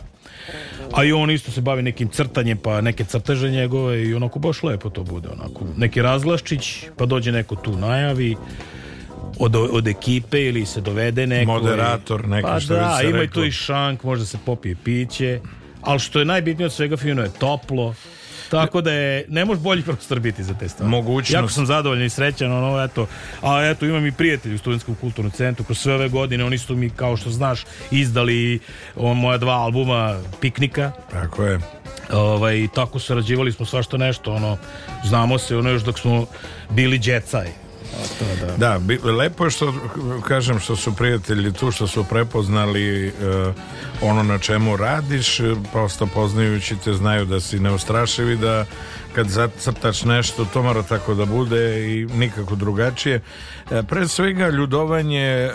a i on isto se bavi nekim crtanjem, pa neke crteže njegove i onako baš lepo to bude, onako. Neki razglaščić, pa dođe neko tu najavi, od, od ekipe ili se dovede neko. Moderator, neko pa što da, ima reklo. tu i šank, možda se popije piće, ali što je najbitnije od svega fino je toplo. Tako da je, ne može bolji prostor biti za te stvari. Mogućnost. Jako sam zadovoljan i srećan, ono, eto, a eto, imam i prijatelji u Studentskom kulturnom centru, kroz sve ove godine, oni su mi, kao što znaš, izdali on, moja dva albuma Piknika. Tako je. Ovaj, tako sarađivali smo svašta nešto, ono, znamo se, ono, još dok smo bili djecaj, To, da. da lepo je što kažem što su prijatelji tu što su prepoznali e, ono na čemu radiš e, prosto poznajući te znaju da si neustrašivi da kad zacrtaš nešto to mora tako da bude i nikako drugačije e, pre svega ljudovanje e, e,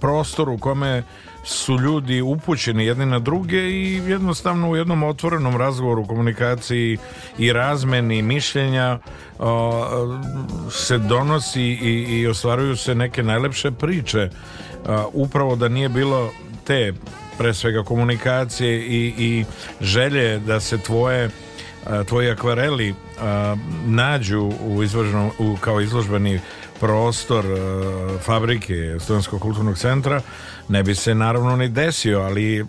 prostoru u kome su ljudi upućeni jedni na druge i jednostavno u jednom otvorenom razgovoru, komunikaciji i razmeni mišljenja se donosi i, i ostvaruju se neke najlepše priče. Upravo da nije bilo te pre svega komunikacije i, i želje da se tvoje tvoji akvareli nađu u izložbenom, u, kao izložbeni prostor fabrike studentskog kulturnog centra ne bi se naravno ni desio ali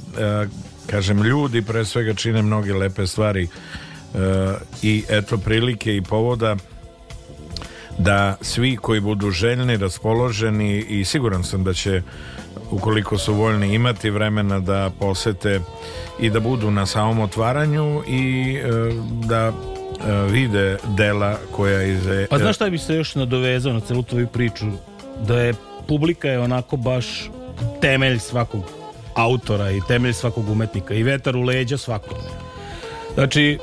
kažem ljudi pre svega čine mnoge lepe stvari i eto prilike i povoda da svi koji budu željni, raspoloženi i siguran sam da će ukoliko su voljni imati vremena da posete i da budu na samom otvaranju i e, da e, vide dela koja ize... Pa znaš šta bi se još nadovezao na celu tvoju priču? Da je publika je onako baš temelj svakog autora i temelj svakog umetnika i vetar u leđa svakog. Znači,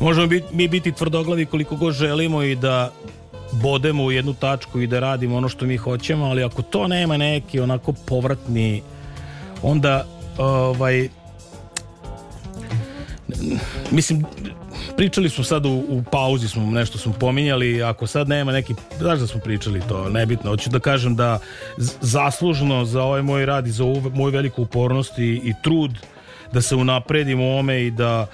možemo biti, mi biti tvrdoglavi koliko god želimo i da bodemo u jednu tačku i da radimo ono što mi hoćemo, ali ako to nema neki onako povratni onda ovaj mislim pričali smo sad u, u pauzi smo nešto smo pominjali, ako sad nema neki znaš da smo pričali to, nebitno hoću da kažem da zaslužno za ovaj moj rad i za ovu moju veliku upornost i, i trud da se unapredimo u ome i da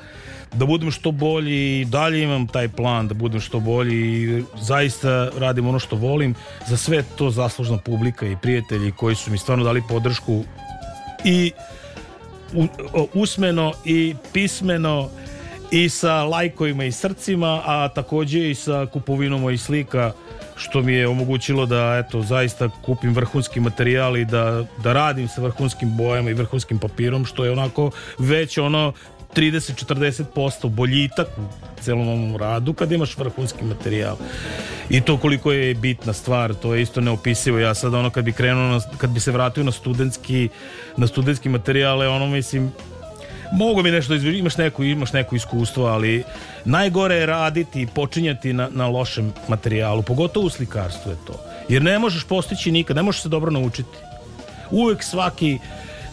da budem što bolji i dalje imam taj plan da budem što bolji i zaista radim ono što volim za sve to zaslužna publika i prijatelji koji su mi stvarno dali podršku i usmeno i pismeno i sa lajkovima i srcima a takođe i sa kupovinom mojih slika što mi je omogućilo da eto zaista kupim vrhunski materijal i da, da radim sa vrhunskim bojama i vrhunskim papirom što je onako već ono 30-40% boljitak u celom ovom radu kad imaš vrhunski materijal i to koliko je bitna stvar to je isto neopisivo ja sad ono kad bi krenuo na, kad bi se vratio na studentski na studentski materijale ono mislim mogu mi nešto izvjeti, imaš neko, imaš neko iskustvo, ali najgore je raditi i počinjati na, na lošem materijalu, pogotovo u slikarstvu je to. Jer ne možeš postići nikad, ne možeš se dobro naučiti. Uvek svaki,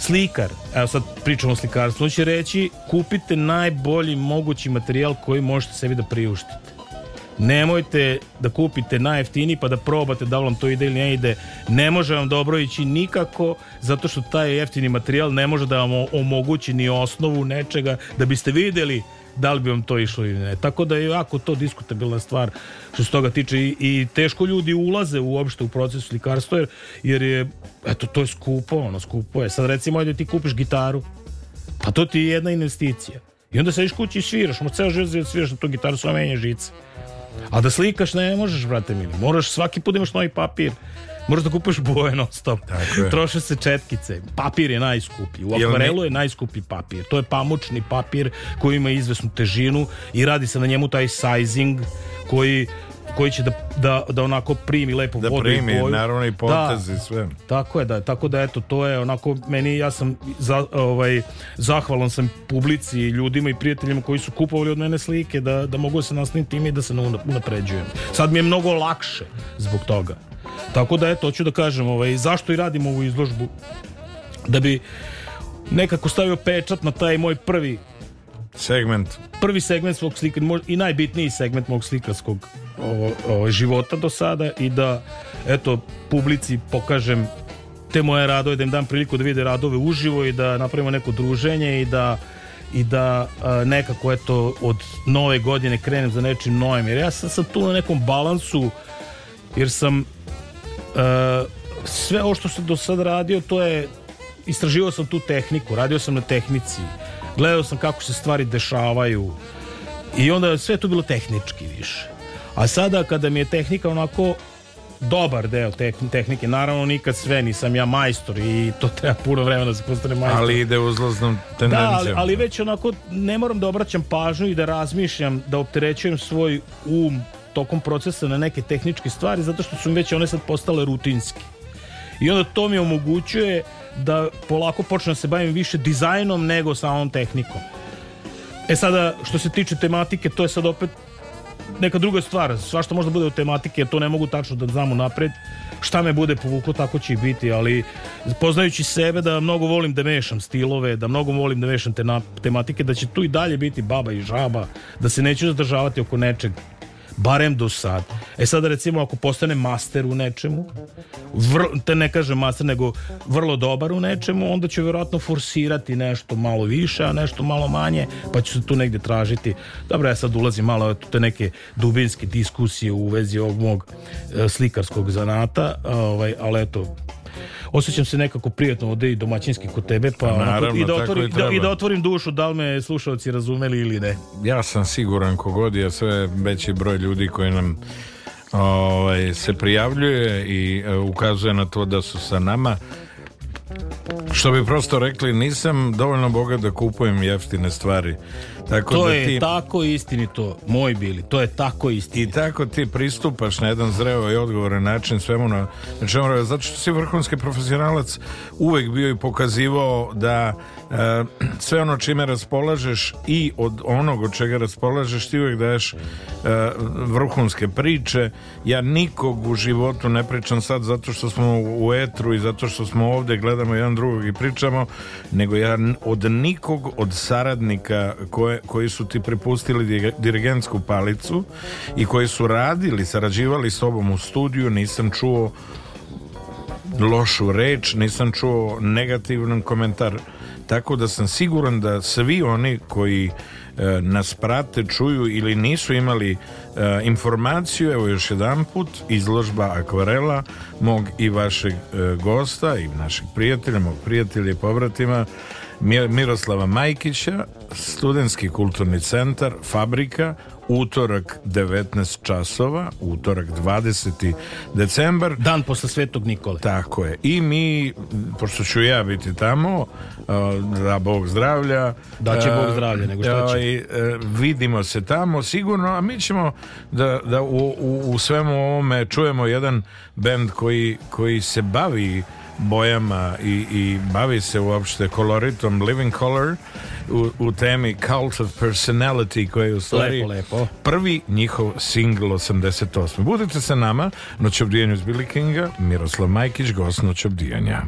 Slikar, evo sad pričamo o slikarstvu, on će reći kupite najbolji mogući materijal koji možete sebi da priuštite. Nemojte da kupite najjeftiniji pa da probate da vam to ide ili ne ide. Ne može vam dobro ići nikako zato što taj jeftini materijal ne može da vam omogući ni osnovu nečega da biste videli da li bi vam to išlo ili ne. Tako da je jako to diskutabilna stvar što se toga tiče i, i teško ljudi ulaze uopšte u proces slikarstva jer, jer je, eto, to je skupo, ono, skupo je. Sad recimo, ajde ti kupiš gitaru, pa to ti je jedna investicija. I onda sediš kući i sviraš, možda ceo život sviraš na tu gitaru, samo menje žice. A da slikaš ne možeš, brate mili. Moraš svaki put da imaš novi papir moraš da kupaš boje non stop. Tako Troše se četkice. Papir je najskuplji. U akvarelu je najskuplji papir. To je pamučni papir koji ima izvesnu težinu i radi se na njemu taj sizing koji koji će da, da, da onako primi lepo da vodu primi, i boju. naravno i da. potezi da, sve. Tako je, da, tako da eto, to je onako, meni, ja sam za, ovaj, zahvalan sam publici i ljudima i prijateljima koji su kupovali od mene slike da, da mogu da se nastaviti time i da se unapređujem. Sad mi je mnogo lakše zbog toga. Tako da, eto, hoću da kažem, ovaj, zašto i radimo ovu izložbu? Da bi nekako stavio pečat na taj moj prvi segment. Prvi segment svog slika i najbitniji segment mog slikarskog o, o, ovaj, života do sada i da, eto, publici pokažem te moje radove, da im dam priliku da vide radove uživo i da napravimo neko druženje i da i da a, nekako eto od nove godine krenem za nečim novim jer ja sam sad tu na nekom balansu jer sam E, sve ovo što sam do sada radio, to je istraživao sam tu tehniku, radio sam na tehnici, gledao sam kako se stvari dešavaju i onda sve to bilo tehnički više. A sada kada mi je tehnika onako dobar deo tehnike. Naravno, nikad sve, nisam ja majstor i to treba puno vremena da se postane majstor. Ali ide uzlaznom tendencijom. Da, ali, ali već onako ne moram da obraćam pažnju i da razmišljam, da opterećujem svoj um tokom procesa na neke tehničke stvari zato što su mi već one sad postale rutinski. I onda to mi omogućuje da polako počnem da se bavim više dizajnom nego samom tehnikom. E sada, što se tiče tematike, to je sad opet neka druga stvar. Svašta možda bude u tematike, to ne mogu tačno da znam napred. Šta me bude povuklo, tako će i biti, ali poznajući sebe da mnogo volim da mešam stilove, da mnogo volim da mešam te tematike, da će tu i dalje biti baba i žaba, da se neću zadržavati oko nečeg barem do sad. E sad recimo ako postane master u nečemu, vrlo, te ne kažem master, nego vrlo dobar u nečemu, onda će verovatno forsirati nešto malo više, a nešto malo manje, pa će se tu negde tražiti. Dobro, ja sad ulazim malo te neke dubinske diskusije u vezi ovog mog e, slikarskog zanata, ovaj, ali eto, osjećam se nekako prijatno ovde i domaćinski kod tebe, pa, pa Naravno, onako, i, da otvorim, i, da, i da otvorim dušu, da li me slušalci razumeli ili ne. Ja sam siguran kogod je sve veći broj ljudi koji nam ovaj, se prijavljuje i e, ukazuje na to da su sa nama Što bi prosto rekli, nisam dovoljno bogat da kupujem jeftine stvari. Tako to da je tako istinito, moj bili, to je tako istinito. I tako ti pristupaš na jedan zreo i odgovoran način svemu na, na čemu Zato što si vrhunski profesionalac uvek bio i pokazivao da E, sve ono čime raspolažeš i od onog od čega raspolažeš ti uvijek daješ e, vrhunske priče ja nikog u životu ne pričam sad zato što smo u etru i zato što smo ovde gledamo jedan drugog i pričamo nego ja od nikog od saradnika koje, koji su ti prepustili dirigentsku palicu i koji su radili, sarađivali s tobom u studiju nisam čuo lošu reč, nisam čuo negativan komentar tako da sam siguran da svi oni koji e, nas prate, čuju ili nisu imali e, informaciju, evo još jedan put, izložba akvarela mog i vašeg e, gosta i našeg prijatelja, mog prijatelja i povratima, Miroslava Majkića, Studentski kulturni centar, Fabrika, utorak 19 časova, utorak 20. decembar. Dan posle Svetog Nikole. Tako je. I mi, pošto ću ja biti tamo, da Bog zdravlja. Da će Bog zdravlja, nego što će. E, vidimo se tamo sigurno, a mi ćemo da, da u, u, u svemu ovome čujemo jedan bend koji, koji se bavi bojama i, i bavi se uopšte koloritom Living Color u, u temi Cult of Personality koji je u stvari lepo, lepo. prvi njihov singl 88. Budite sa nama, noć obdijanja uz Billy Kinga, Miroslav Majkić, gost noć obdijanja.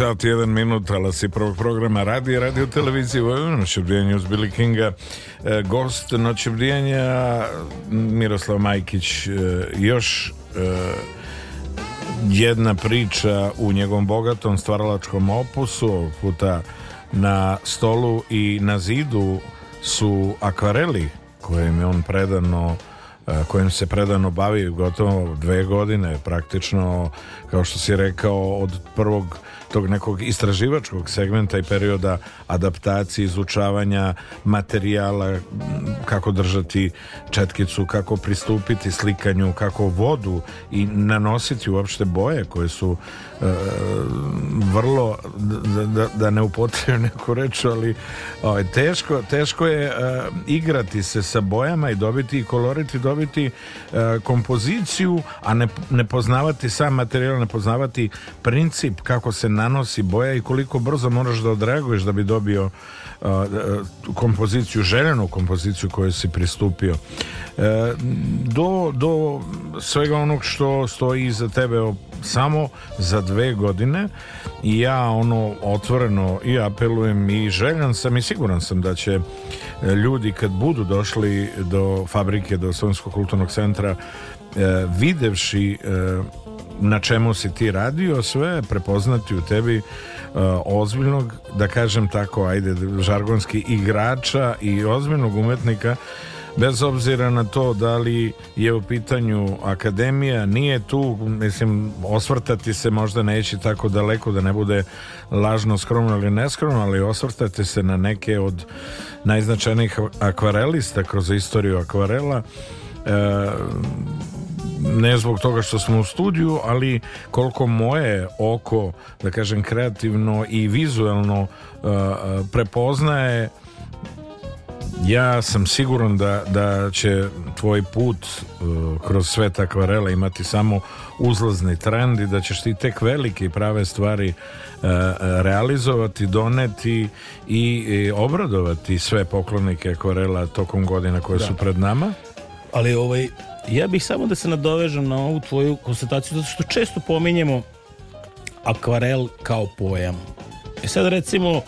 sat, jedan minut, ali si prvog programa radi, radio televizije Vojvodina, noće brijanje uz Billy Kinga, e, gost noće brijanja Miroslav Majkić, e, još e, jedna priča u njegovom bogatom stvaralačkom opusu, puta na stolu i na zidu su akvareli kojim je on predano e, kojim se predano bavi gotovo dve godine praktično kao što si rekao od prvog tog nekog istraživačkog segmenta i perioda adaptacije, izučavanja materijala, kako držati četkicu, kako pristupiti slikanju, kako vodu i nanositi uopšte boje koje su Eh, vrlo da, da, da ne upotrebim neku reč ali ovaj, teško, teško je uh, igrati se sa bojama i dobiti i koloriti, dobiti uh, kompoziciju, a ne, ne poznavati sam materijal, ne poznavati princip kako se nanosi boja i koliko brzo moraš da odreaguješ da bi dobio uh, kompoziciju, željenu kompoziciju koju si pristupio do, do svega onog što stoji iza tebe o samo za dve godine i ja ono otvoreno i apelujem i željan sam i siguran sam da će e, ljudi kad budu došli do fabrike, do Slovenskog kulturnog centra e, videvši e, na čemu si ti radio sve prepoznati u tebi uh, ozbiljnog da kažem tako ajde žargonski igrača i ozbiljnog umetnika bez obzira na to da li je u pitanju akademija, nije tu, mislim, osvrtati se možda neće tako daleko da ne bude lažno skromno ili neskromno, ali osvrtati se na neke od najznačajnijih akvarelista kroz istoriju akvarela, e, ne zbog toga što smo u studiju, ali koliko moje oko, da kažem kreativno i vizuelno e, prepoznaje ja sam siguran da, da će tvoj put e, kroz sve akvarela imati samo uzlazni trend i da ćeš ti tek velike i prave stvari e, realizovati, doneti i, i obradovati sve poklonike akvarela tokom godina koje da. su pred nama. Ali ovaj, ja bih samo da se nadovežem na ovu tvoju konstataciju, zato što često pominjemo akvarel kao pojam. E sad recimo,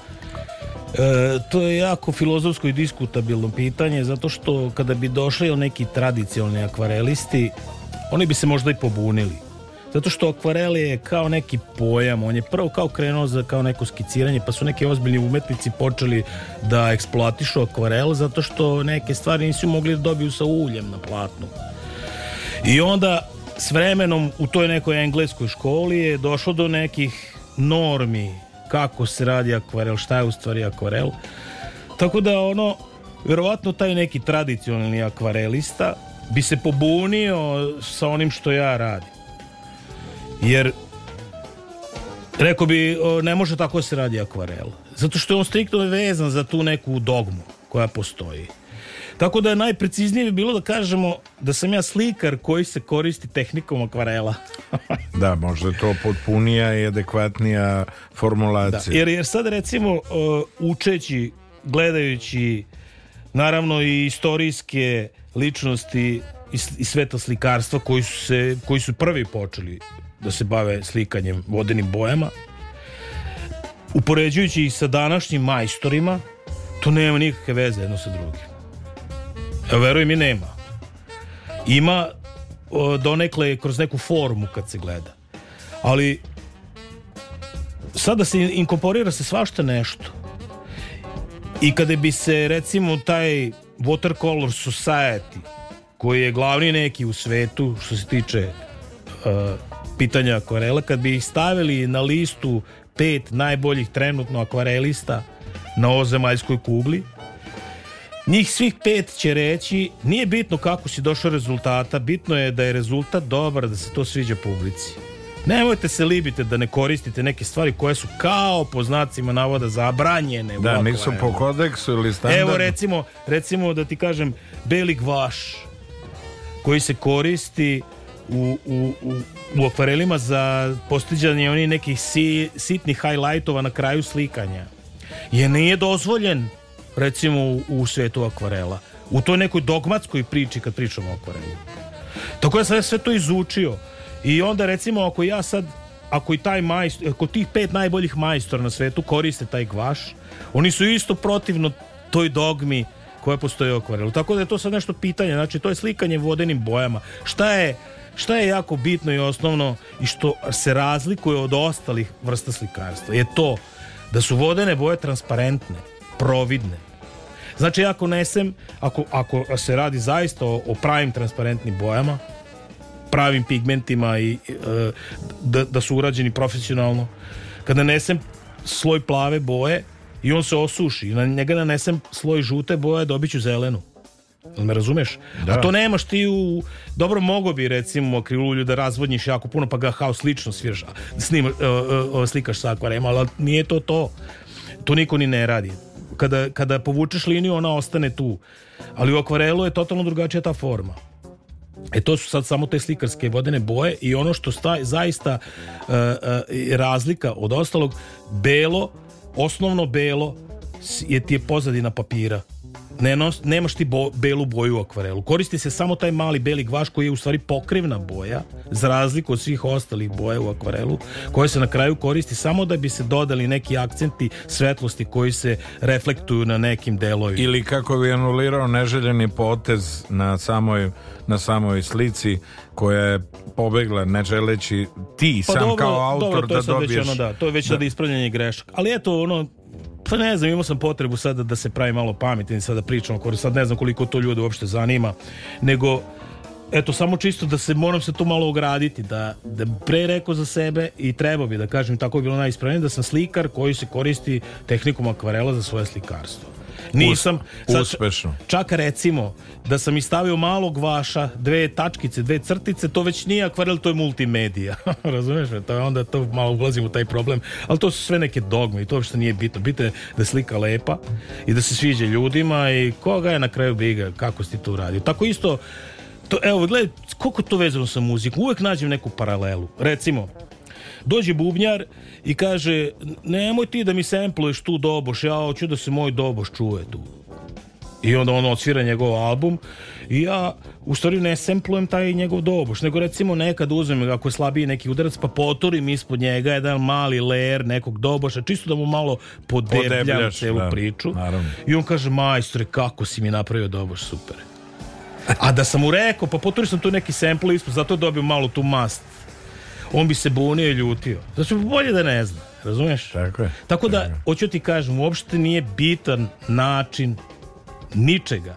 E, to je jako filozofsko i diskutabilno pitanje zato što kada bi došli neki tradicionalni akvarelisti oni bi se možda i pobunili zato što akvarel je kao neki pojam, on je prvo kao krenuo za kao neko skiciranje, pa su neki ozbiljni umetnici počeli da eksploatišu akvarel zato što neke stvari nisu mogli da dobiju sa uljem na platnu. I onda s vremenom u toj nekoj engleskoj školi je došlo do nekih normi kako se radi akvarel, šta je u stvari akvarel. Tako da ono, verovatno taj neki tradicionalni akvarelista bi se pobunio sa onim što ja radim. Jer Rekao bi, ne može tako da se radi akvarel. Zato što je on striktno vezan za tu neku dogmu koja postoji. Tako da je najpreciznije bi bilo da kažemo da sam ja slikar koji se koristi tehnikom akvarela. da, možda je to potpunija i adekvatnija formulacija. Da, jer, jer sad recimo uh, učeći, gledajući naravno i istorijske ličnosti i sveta slikarstva koji su, se, koji su prvi počeli da se bave slikanjem vodenim bojama upoređujući ih sa današnjim majstorima to nema nikakve veze jedno sa drugim Veruj mi, nema. Ima donekle kroz neku formu kad se gleda. Ali sada se inkorporira se svašta nešto. I kada bi se recimo taj Watercolor Society koji je glavni neki u svetu što se tiče uh, pitanja akvarela, kad bi ih stavili na listu pet najboljih trenutno akvarelista na ozemaljskoj kugli, Njih svih pet će reći, nije bitno kako si došao rezultata, bitno je da je rezultat dobar, da se to sviđa publici. Nemojte se libite da ne koristite neke stvari koje su kao po znacima navoda zabranjene. Da, u nisu po kodeksu ili standardu. Evo recimo, recimo da ti kažem, beli gvaš koji se koristi u, u, u, u akvarelima za postiđanje onih nekih si, sitnih highlightova na kraju slikanja. Je nije dozvoljen recimo u, u svetu akvarela. U toj nekoj dogmatskoj priči kad pričamo o akvarelu. Tako da ja sam sve to izučio. I onda recimo ako ja sad ako i taj majstor, ako tih pet najboljih majstora na svetu koriste taj gvaš, oni su isto protivno toj dogmi koja postoji u akvarelu. Tako da je to sad nešto pitanje, znači to je slikanje vodenim bojama. Šta je, šta je jako bitno i osnovno i što se razlikuje od ostalih vrsta slikarstva je to da su vodene boje transparentne providne. Znači, ako nesem, ako, ako se radi zaista o, o pravim transparentnim bojama, pravim pigmentima i e, da, da su urađeni profesionalno, kada nesem sloj plave boje i on se osuši, na njega nanesem sloj žute boje, dobit ću zelenu. Jel me razumeš? Da. A to nemaš ti u... Dobro, mogo bi recimo akrilulju da razvodnjiš jako puno, pa ga kao slično sviraš, snimaš, e, e, slikaš sa akvarema, ali nije to to. To niko ni ne radi kada, kada povučeš liniju, ona ostane tu. Ali u akvarelu je totalno drugačija ta forma. E to su sad samo te slikarske vodene boje i ono što sta, zaista e, uh, razlika od ostalog, belo, osnovno belo je ti je pozadina papira Ne nos, nemaš ti bo, belu boju u akvarelu. Koristi se samo taj mali beli gvaš koji je u stvari pokrivna boja, za razliku od svih ostalih boja u akvarelu, koja se na kraju koristi samo da bi se dodali neki akcenti svetlosti koji se reflektuju na nekim delovima. Ili kako bi anulirao neželjeni potez na samoj, na samoj slici koja je pobegla ne želeći ti pa sam dobro, kao autor dobro, to da je da dobiješ. ono, da, to je već da. da ispravljanje grešak. Ali eto, ono, Pa ne znam, imao sam potrebu sada da se pravi malo pametan i sada pričam, ako sad ne znam koliko to ljude uopšte zanima, nego eto samo čisto da se moram se tu malo ograditi da, da pre rekao za sebe i trebao bi da kažem tako je bilo najispravnije da sam slikar koji se koristi tehnikom akvarela za svoje slikarstvo Nisam. Sad, uspešno. Čak recimo da sam i stavio malog vaša, dve tačkice, dve crtice, to već nije akvarel, to je multimedija. Razumeš me? To je onda to malo ulazim u taj problem. Ali to su sve neke dogme i to uopšte nije bitno. Bitno je da slika lepa i da se sviđa ljudima i koga je na kraju biga, kako si to uradio. Tako isto to, evo, gledaj, koliko to vezano sa muzikom, uvek nađem neku paralelu. Recimo, Dođe bubnjar i kaže, nemoj ti da mi sempluješ tu doboš, ja hoću da se moj doboš čuje tu. I onda on odsvira njegov album i ja u stvari ne semplujem taj njegov doboš, nego recimo nekad uzmem ako je slabiji neki udarac pa poturim ispod njega jedan mali ler nekog doboša, čisto da mu malo podebljam celu da, priču. Naravno. I on kaže, majstore kako si mi napravio doboš, super. A da sam mu rekao, pa poturi sam tu neki sample ispod, zato je dobio malo tu mast on bi se bunio i ljutio. Znači, bolje da ne zna, razumeš? Tako je. Tako da, hoću ti kažem, uopšte nije bitan način ničega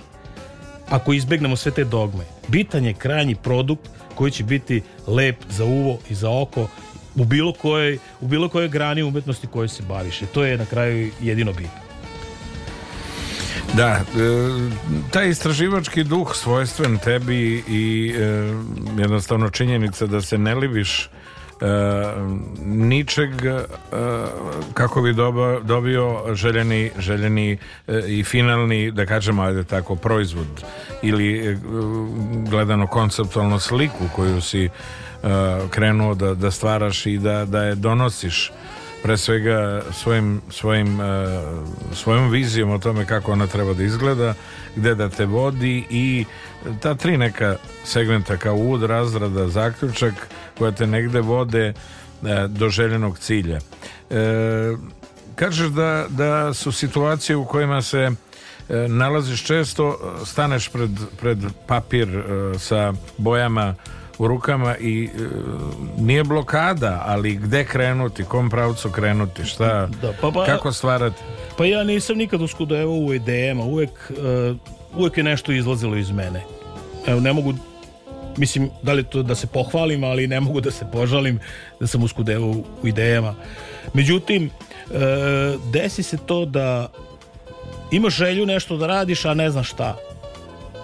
ako izbegnemo sve te dogme. Bitan je krajnji produkt koji će biti lep za uvo i za oko u bilo kojoj, u bilo kojoj grani umetnosti kojoj se baviš. to je na kraju jedino bitno. Da, e, taj istraživački duh svojstven tebi i e, jednostavno činjenica da se ne libiš e, ničeg kako bi dobio željeni, željeni i finalni, da kažemo ajde tako, proizvod ili gledano konceptualno sliku koju si krenuo da, da stvaraš i da, da je donosiš pre svega svojim, svojim, e, svojom vizijom o tome kako ona treba da izgleda, gde da te vodi i ta tri neka segmenta kao uvod, razrada, zaključak koja te negde vode e, do željenog cilja. E, Kažeš da, da su situacije u kojima se e, nalaziš često, staneš pred, pred papir sa bojama u rukama i e, nije blokada, ali gde krenuti, kom pravcu krenuti, šta, da, pa, pa, kako stvarati? Pa ja nisam nikad uskudevao u idejama, uvek, uh, uvek je nešto izlazilo iz mene. Evo, ne mogu mislim, da li to da se pohvalim, ali ne mogu da se požalim da sam uskudevao u idejama. Međutim, e, desi se to da imaš želju nešto da radiš, a ne znaš šta.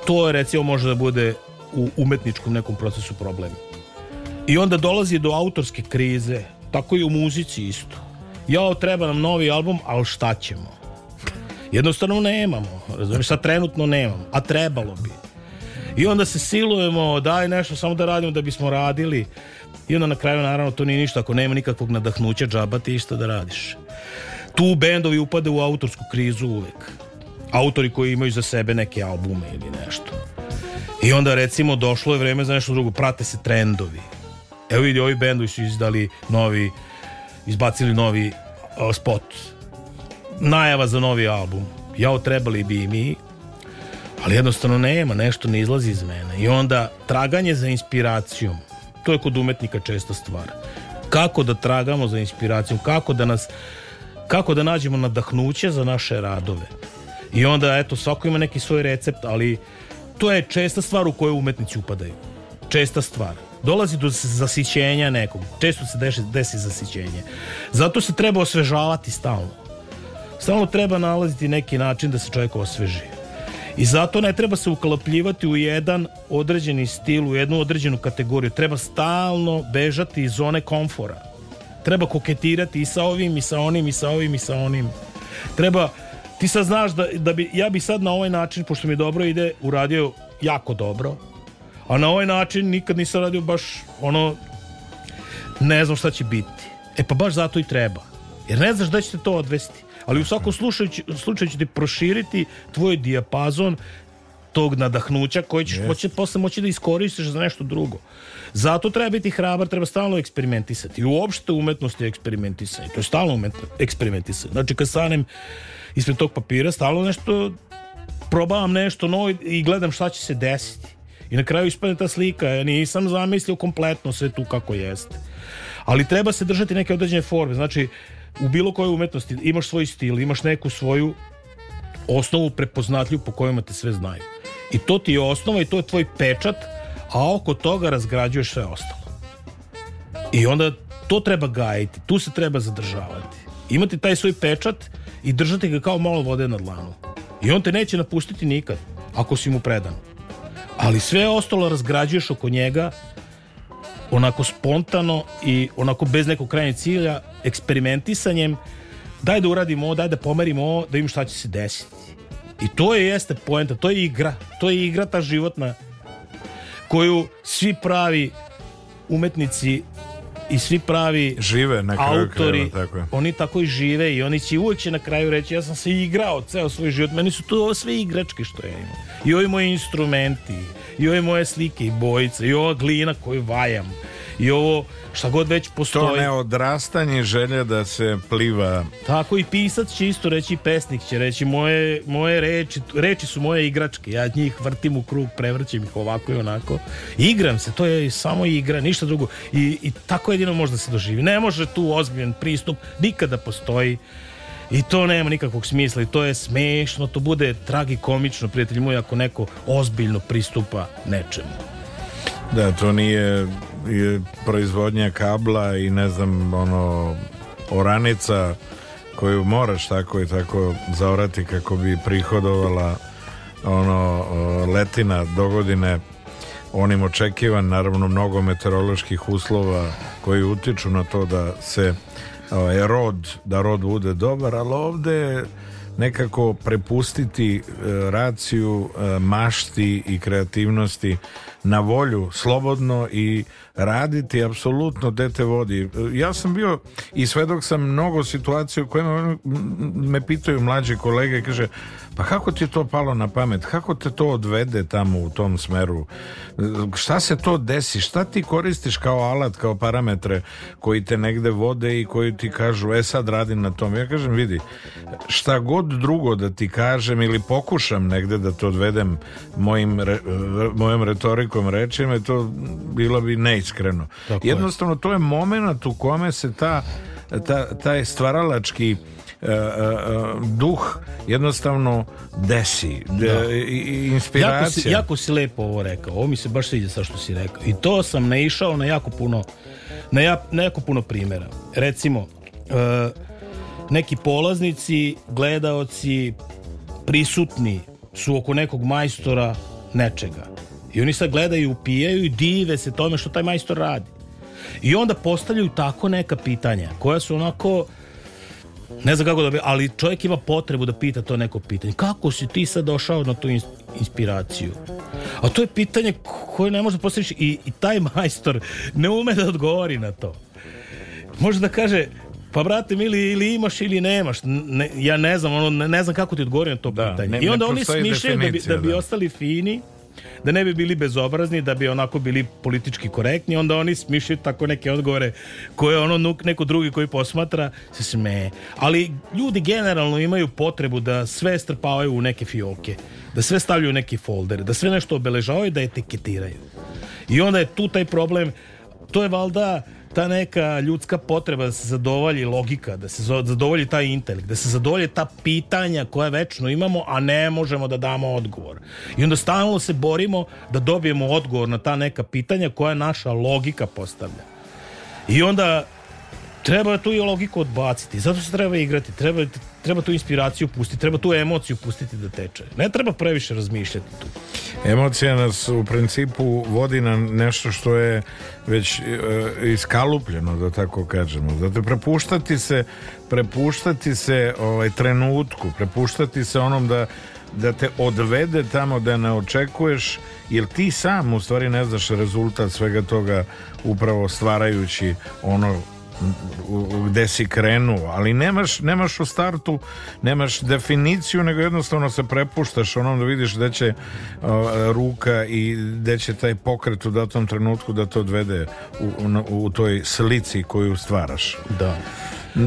To je recimo može da bude u umetničkom nekom procesu problemi. I onda dolazi do autorske krize, tako i u muzici isto. Jao, treba nam novi album, ali šta ćemo? Jednostavno nemamo, razumiješ, sad trenutno nemamo, a trebalo bi. I onda se silujemo, daj nešto, samo da radimo da bismo radili. I onda na kraju, naravno, to nije ništa, ako nema nikakvog nadahnuća, džaba ti išta da radiš. Tu bendovi upade u autorsku krizu uvek autori koji imaju za sebe neke albume ili nešto. I onda recimo došlo je vreme za nešto drugo, prate se trendovi. Evo vidi, ovi bendovi su izdali novi, izbacili novi uh, spot. Najava za novi album. Jao, trebali bi i mi, ali jednostavno nema, nešto ne izlazi iz mene. I onda traganje za inspiracijom, to je kod umetnika česta stvar. Kako da tragamo za inspiracijom, kako da nas, kako da nađemo nadahnuće za naše radove. I onda, eto, svako ima neki svoj recept, ali to je česta stvar u kojoj umetnici upadaju. Česta stvar. Dolazi do zasićenja nekog. Često se desi, desi zasićenje. Zato se treba osvežavati stalno. Stalno treba nalaziti neki način da se čovjek osveži. I zato ne treba se ukalapljivati u jedan određeni stil, u jednu određenu kategoriju. Treba stalno bežati iz zone komfora. Treba koketirati i sa ovim, i sa onim, i sa ovim, i sa onim. Treba ti sad znaš da, da bi, ja bi sad na ovaj način, pošto mi dobro ide, uradio jako dobro, a na ovaj način nikad nisam radio baš ono, ne znam šta će biti. E pa baš zato i treba. Jer ne znaš da će ćete to odvesti. Ali u svakom slučaju, slučaju ćete proširiti tvoj dijapazon tog nadahnuća koji ćeš yes. moći, posle moći da iskoristiš za nešto drugo. Zato treba biti hrabar, treba stalno eksperimentisati. I uopšte umetnost je eksperimentisanje. To je stalno umetno, eksperimentisanje. Znači kad stanem ispred tog papira stalno nešto probavam nešto novo i gledam šta će se desiti. I na kraju ispadne ta slika, ja nisam zamislio kompletno sve tu kako jeste. Ali treba se držati neke određene forme, znači u bilo kojoj umetnosti imaš svoj stil, imaš neku svoju osnovu prepoznatljivu po kojima te sve znaju. I to ti je osnova i to je tvoj pečat, a oko toga razgrađuješ sve ostalo. I onda to treba gajiti, tu se treba zadržavati. Imati taj svoj pečat i držati ga kao malo vode na dlanu. I on te neće napustiti nikad, ako si mu predan. Ali sve ostalo razgrađuješ oko njega onako spontano i onako bez nekog krajnjeg cilja, eksperimentisanjem, daj da uradimo ovo, daj da pomerimo ovo, da im šta će se desiti. I to je jeste poenta, to je igra, to je igra ta životna koju svi pravi umetnici i svi pravi žive na kraju autori, kreva, tako je. oni tako i žive i oni će uvijek će na kraju reći ja sam se igrao ceo svoj život, meni su to sve igračke što ja imam. I ovi moji instrumenti, i ove moje slike i bojice, i ova glina koju vajam i ovo šta god već postoji. To neodrastanje želje da se pliva. Tako i pisac će isto reći, pesnik će reći, moje, moje reči, reči su moje igračke, ja njih vrtim u krug, prevrćem ih ovako i onako. Igram se, to je samo igra, ništa drugo. I, i tako jedino možda se doživi. Ne može tu ozbiljan pristup, nikada postoji. I to nema nikakvog smisla i to je smešno, to bude tragikomično, prijatelji moji, ako neko ozbiljno pristupa nečemu. Da, to nije proizvodnja kabla i ne znam ono oranica koju moraš tako i tako zaorati kako bi prihodovala ono letina do godine onim očekivan naravno mnogo meteoroloških uslova koji utiču na to da se je rod, da rod bude dobar, ali ovde nekako prepustiti e, raciju e, mašti i kreativnosti na volju slobodno i raditi apsolutno dete vodi. Ja sam bio i svedok sam mnogo situacija u kojima me pitaju mlađe kolege i kaže pa kako ti je to palo na pamet? Kako te to odvede tamo u tom smeru? Šta se to desi? Šta ti koristiš kao alat, kao parametre koji te negde vode i koji ti kažu e sad radim na tom? Ja kažem vidi šta god drugo da ti kažem ili pokušam negde da to odvedem mojim, mojom retorikom čovjekom rečima to bilo bi neiskreno. Tako Jednostavno, je. to je moment u kome se ta, ta, taj stvaralački Uh, uh, duh jednostavno desi da. I, inspiracija jako si, jako si lepo ovo rekao ovo mi se baš sviđa sa što si rekao i to sam naišao na jako puno na, ja, na jako puno primjera recimo uh, neki polaznici gledaoci prisutni su oko nekog majstora nečega I oni sad gledaju, upijaju i dive se tome što taj majstor radi. I onda postavljaju tako neka pitanja koja su onako ne znam kako da bi, ali čovjek ima potrebu da pita to neko pitanje. Kako si ti sad došao na tu inspiraciju? A to je pitanje koje ne može postaviš i, i taj majstor ne ume da odgovori na to. Može da kaže, pa brate mili, ili imaš ili nemaš. Ne, ja ne znam, ono, ne, ne znam kako ti odgovorim na to da, pitanje. Ne, I onda oni smišljaju da bi, da bi da. ostali fini da ne bi bili bezobrazni, da bi onako bili politički korektni, onda oni smišljaju tako neke odgovore koje ono nuk, neko drugi koji posmatra se smeje. Ali ljudi generalno imaju potrebu da sve strpavaju u neke fioke, da sve stavljaju u neki folder, da sve nešto obeležavaju, da etiketiraju. I onda je tu taj problem, to je valda ta neka ljudska potreba da se zadovolji logika, da se zadovolji taj intelekt, da se zadovolje ta pitanja koja večno imamo, a ne možemo da damo odgovor. I onda stalno se borimo da dobijemo odgovor na ta neka pitanja koja naša logika postavlja. I onda treba tu i logiku odbaciti, zato se treba igrati, treba treba tu inspiraciju pustiti, treba tu emociju pustiti da teče. Ne treba previše razmišljati tu. Emocija nas u principu vodi na nešto što je već e, iskalupljeno, da tako kažemo. Zato prepuštati se, prepuštati se ovaj, trenutku, prepuštati se onom da da te odvede tamo da ne očekuješ jer ti sam u stvari ne znaš rezultat svega toga upravo stvarajući ono gde si krenuo, ali nemaš, nemaš u startu, nemaš definiciju, nego jednostavno se prepuštaš onom da vidiš gde će uh, ruka i gde će taj pokret u datom trenutku da to odvede u, u, u toj slici koju stvaraš. Da.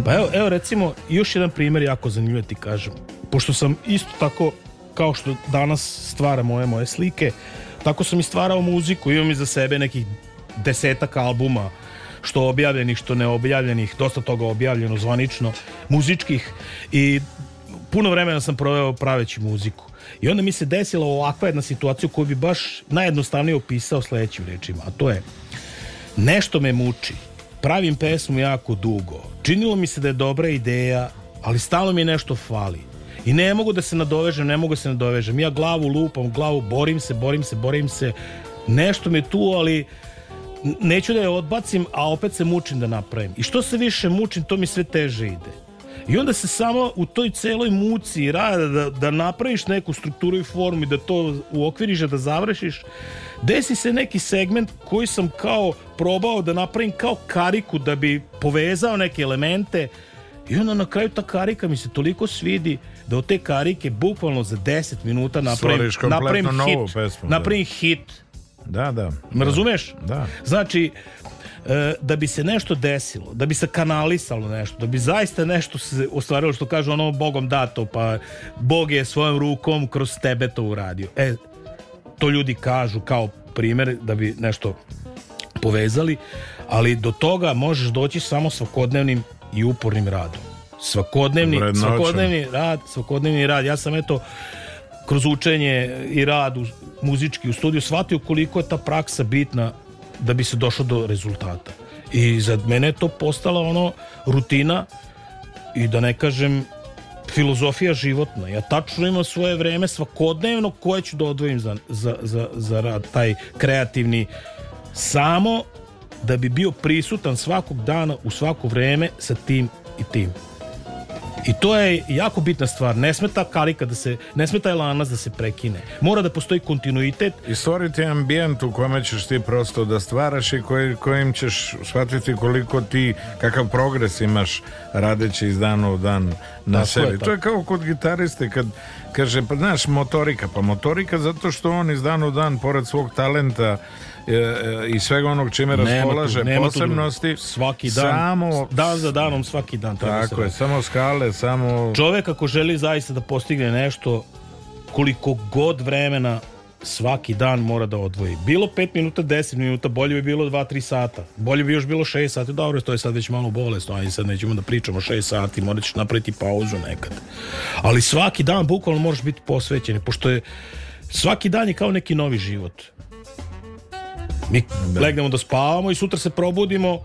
Pa evo, evo recimo, još jedan primer jako zanimljiv da ti kažem. Pošto sam isto tako, kao što danas stvaram moje moje slike, tako sam i stvarao muziku, imam i za sebe nekih desetak albuma, što objavljenih, što neobjavljenih, dosta toga objavljeno zvanično, muzičkih i puno vremena sam proveo praveći muziku. I onda mi se desila ovakva jedna situacija koju bi baš najjednostavnije opisao sledećim rečima, a to je nešto me muči, pravim pesmu jako dugo, činilo mi se da je dobra ideja, ali stalo mi nešto fali. I ne mogu da se nadovežem, ne mogu da se nadovežem. Ja glavu lupam, glavu borim se, borim se, borim se. Nešto mi tu, ali neću da je odbacim, a opet se mučim da napravim. I što se više mučim, to mi sve teže ide. I onda se samo u toj celoj muci rada da, da napraviš neku strukturu i formu i da to uokviriš, da završiš, desi se neki segment koji sam kao probao da napravim kao kariku da bi povezao neke elemente i onda na kraju ta karika mi se toliko svidi da od te karike bukvalno za 10 minuta napravim, da. napravim hit. Pesmu, napravim hit Da, da. Me da. razumeš? Da. Znači, e, da bi se nešto desilo, da bi se kanalisalo nešto, da bi zaista nešto se ostvarilo, što kaže ono Bogom dato, pa Bog je svojom rukom kroz tebe to uradio. E, to ljudi kažu kao primer da bi nešto povezali, ali do toga možeš doći samo svakodnevnim i upornim radom. Svakodnevni, svakodnevni rad, svakodnevni rad. Ja sam eto kroz učenje i rad u, muzički u studiju shvatio koliko je ta praksa bitna da bi se došlo do rezultata. I za mene je to postala ono rutina i da ne kažem filozofija životna. Ja tačno imam svoje vreme svakodnevno koje ću da odvojim za, za, za, za rad, taj kreativni samo da bi bio prisutan svakog dana u svako vreme sa tim i tim. I to je jako bitna stvar. Ne smeta karika da se, ne smeta je lanac da se prekine. Mora da postoji kontinuitet. I stvoriti ambijent u kome ćeš ti prosto da stvaraš i koj, kojim ćeš shvatiti koliko ti, kakav progres imaš radeći iz dana u dan na da, sebi. To je kao kod gitariste kad kaže, pa znaš, motorika. Pa motorika zato što on iz dana u dan, pored svog talenta, E, e, i svega onog čime nema raspolaže tu, nema posebnosti tu svaki dan samo dan za danom svaki dan treba tako je samo skale samo čovjek ako želi zaista da postigne nešto koliko god vremena svaki dan mora da odvoji. Bilo 5 minuta, 10 minuta, bolje bi bilo 2-3 sata. Bolje bi još bilo 6 sati. Dobro, to je sad već malo bolesno, aj sad nećemo da pričamo 6 sati, morat napraviti pauzu nekad. Ali svaki dan bukvalno možeš biti posvećen, pošto je svaki dan je kao neki novi život. Mi da. legnemo da spavamo i sutra se probudimo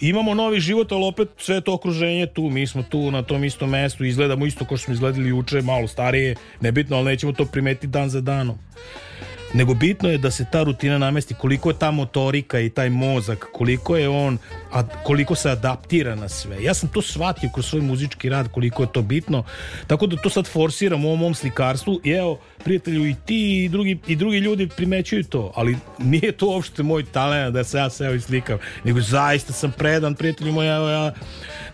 imamo novi život, ali opet sve to okruženje tu, mi smo tu na tom istom mestu, izgledamo isto kao što smo izgledali juče, malo starije, nebitno, ali nećemo to primetiti dan za danom nego bitno je da se ta rutina namesti koliko je ta motorika i taj mozak, koliko je on, a koliko se adaptira na sve. Ja sam to shvatio kroz svoj muzički rad koliko je to bitno, tako da to sad forsiram u ovom mom slikarstvu i evo, prijatelju i ti i drugi, i drugi ljudi primećuju to, ali nije to uopšte moj talent da se ja seo evo slikam, nego zaista sam predan prijatelju moja, evo ja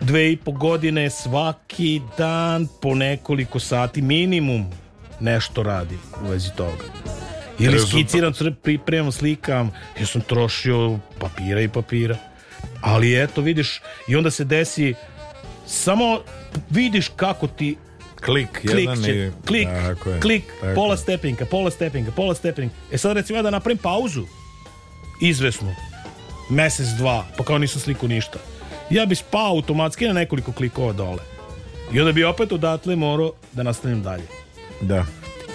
dve i po godine svaki dan po nekoliko sati minimum nešto radim u vezi toga. Ili Rezultat. skiciram, pripremam, slikam, ja sam trošio papira i papira. Ali eto, vidiš, i onda se desi, samo vidiš kako ti Klik, klik, jedan će, i... klik, tako je, klik tako. pola stepenka, pola stepenka, pola stepenka. E sad recimo ja da napravim pauzu, izvesno, mesec, dva, pa kao nisam sliku ništa. Ja bi spao automatski na nekoliko klikova dole. I onda bi opet odatle morao da nastavim dalje. Da.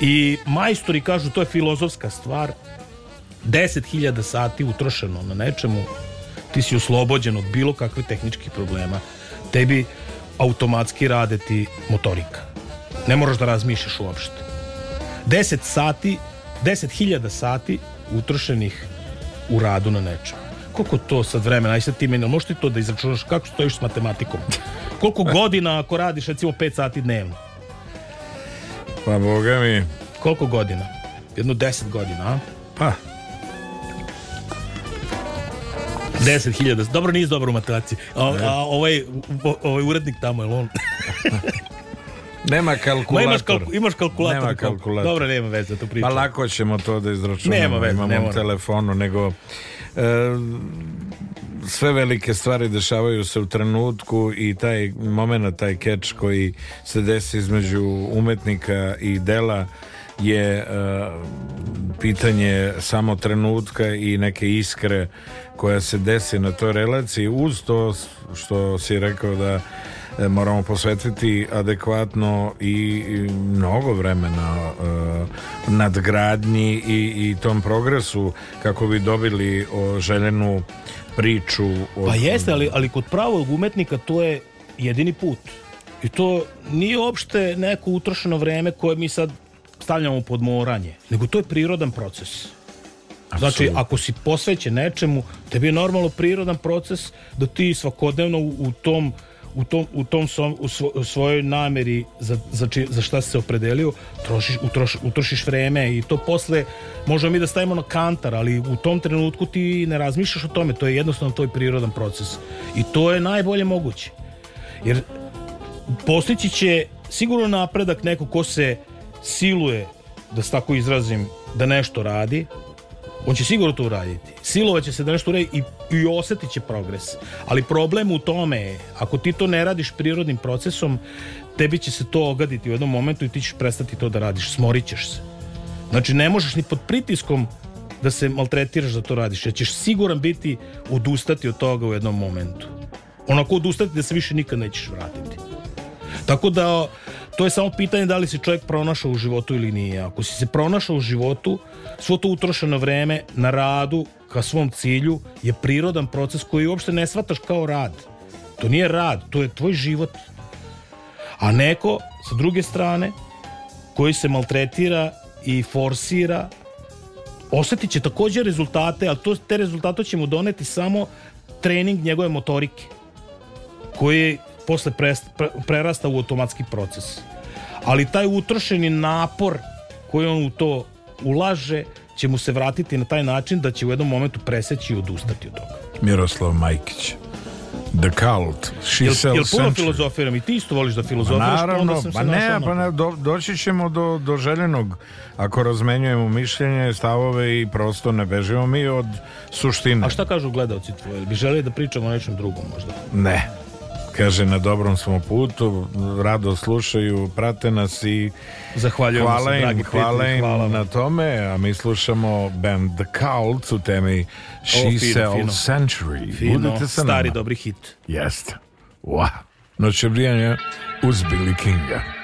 I majstori kažu to je filozofska stvar. 10.000 sati utrošeno na nečemu, ti si oslobođen od bilo kakvih tehničkih problema. Tebi automatski rade ti motorika. Ne moraš da razmišljaš uopšte. 10 sati, 10.000 sati utrošenih u radu na nečemu. Koliko to sad vremena, aj sad ti meni, možeš ti to da izračunaš kako stojiš s matematikom? Koliko godina ako radiš recimo 5 sati dnevno? Pa boga mi. Koliko godina? Jedno 10 godina, a? Pa. Deset hiljada. Dobro, nije dobro u matraci. A, a ovaj, ovaj urednik tamo, je on? Nema kalkulator. Ma imaš, imaš kalkulator. Nema kalkulator. Dobro, nema veze, to pričam. Pa lako ćemo to da izračunamo. Nema veze, Imamo ne telefonu, nego... E, sve velike stvari dešavaju se u trenutku i taj moment, taj catch koji se desi između umetnika i dela je e, pitanje samo trenutka i neke iskre koja se desi na toj relaciji uz to što si rekao da e, moramo posvetiti adekvatno i, i mnogo vremena e, nadgradnji i, i tom progresu kako bi dobili o, željenu priču. Od... Pa jeste, ali, ali kod pravog umetnika to je jedini put. I to nije opšte neko utrošeno vreme koje mi sad stavljamo pod moranje, nego to je prirodan proces. Absolut. Znači, ako si posvećen nečemu, tebi je normalno prirodan proces da ti svakodnevno u, u tom u tom, u tom svom, u svo, u svojoj nameri za, za, či, za šta si se opredelio trošiš, utroš, utrošiš vreme i to posle možemo mi da stavimo na kantar ali u tom trenutku ti ne razmišljaš o tome to je jednostavno tvoj prirodan proces i to je najbolje moguće jer postići će sigurno napredak neko ko se siluje da se tako izrazim da nešto radi on će sigurno to uraditi. Silova će se da nešto uradi i, i osetit će progres. Ali problem u tome je, ako ti to ne radiš prirodnim procesom, tebi će se to ogaditi u jednom momentu i ti ćeš prestati to da radiš, smorit ćeš se. Znači, ne možeš ni pod pritiskom da se maltretiraš da to radiš, jer ćeš siguran biti odustati od toga u jednom momentu. Onako odustati da se više nikad nećeš vratiti. Tako da, to je samo pitanje da li si čovjek pronašao u životu ili nije. Ako si se pronašao u životu, svo to utrošeno vreme na radu, ka svom cilju, je prirodan proces koji uopšte ne shvataš kao rad. To nije rad, to je tvoj život. A neko, sa druge strane, koji se maltretira i forsira, osjetit će takođe rezultate, ali to, te rezultate ćemo doneti samo trening njegove motorike, koji posle pre, pre, prerasta u automatski proces. Ali taj utrošeni napor koji on u to ulaže će mu se vratiti na taj način da će u jednom momentu preseći i odustati od toga. Miroslav Majkić. The Cult, She jel, Sells Jel puno filozofiram i ti isto voliš da filozofiraš? Pa naravno, pa, sam pa ne, pa ne, do, doći ćemo do, do željenog ako razmenjujemo mišljenje, stavove i prosto ne bežimo mi od suštine. A šta kažu gledalci tvoji? Bi želi da pričamo o nečem drugom možda? Ne. Kaže, na dobrom smo putu, rado slušaju, prate nas i zahvaljujem hvala, im, dragi hvala im hvala. na tome, a mi slušamo band The Cult u temi She o, Sells Century. Fino, Budite sa stari nama. dobri hit. Jeste. Wow. Noće brijanja uz Billy Kinga.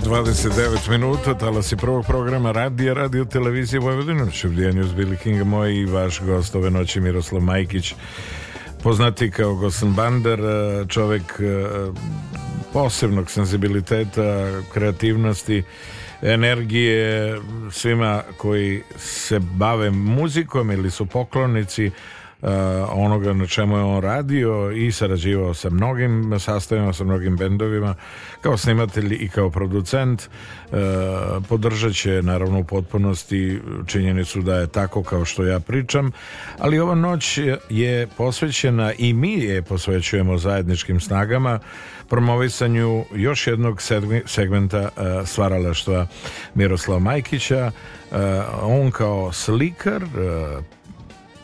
sat 29 minuta, talasi prvog programa radija, radio televizije Vojvodina, Ševdijan Bili King, moj i vaš gost ove noći Miroslav Majkić, poznati kao Gosan Bandar, e, čovek e, posebnog senzibiliteta, kreativnosti, energije svima koji se bave muzikom ili su poklonici uh, onoga na čemu je on radio i sarađivao sa mnogim sastavima, sa mnogim bendovima kao snimatelj i kao producent uh, podržat će naravno u potpunosti činjenicu da je tako kao što ja pričam ali ova noć je posvećena i mi je posvećujemo zajedničkim snagama promovisanju još jednog segmenta uh, stvaralaštva Miroslava Majkića on kao slikar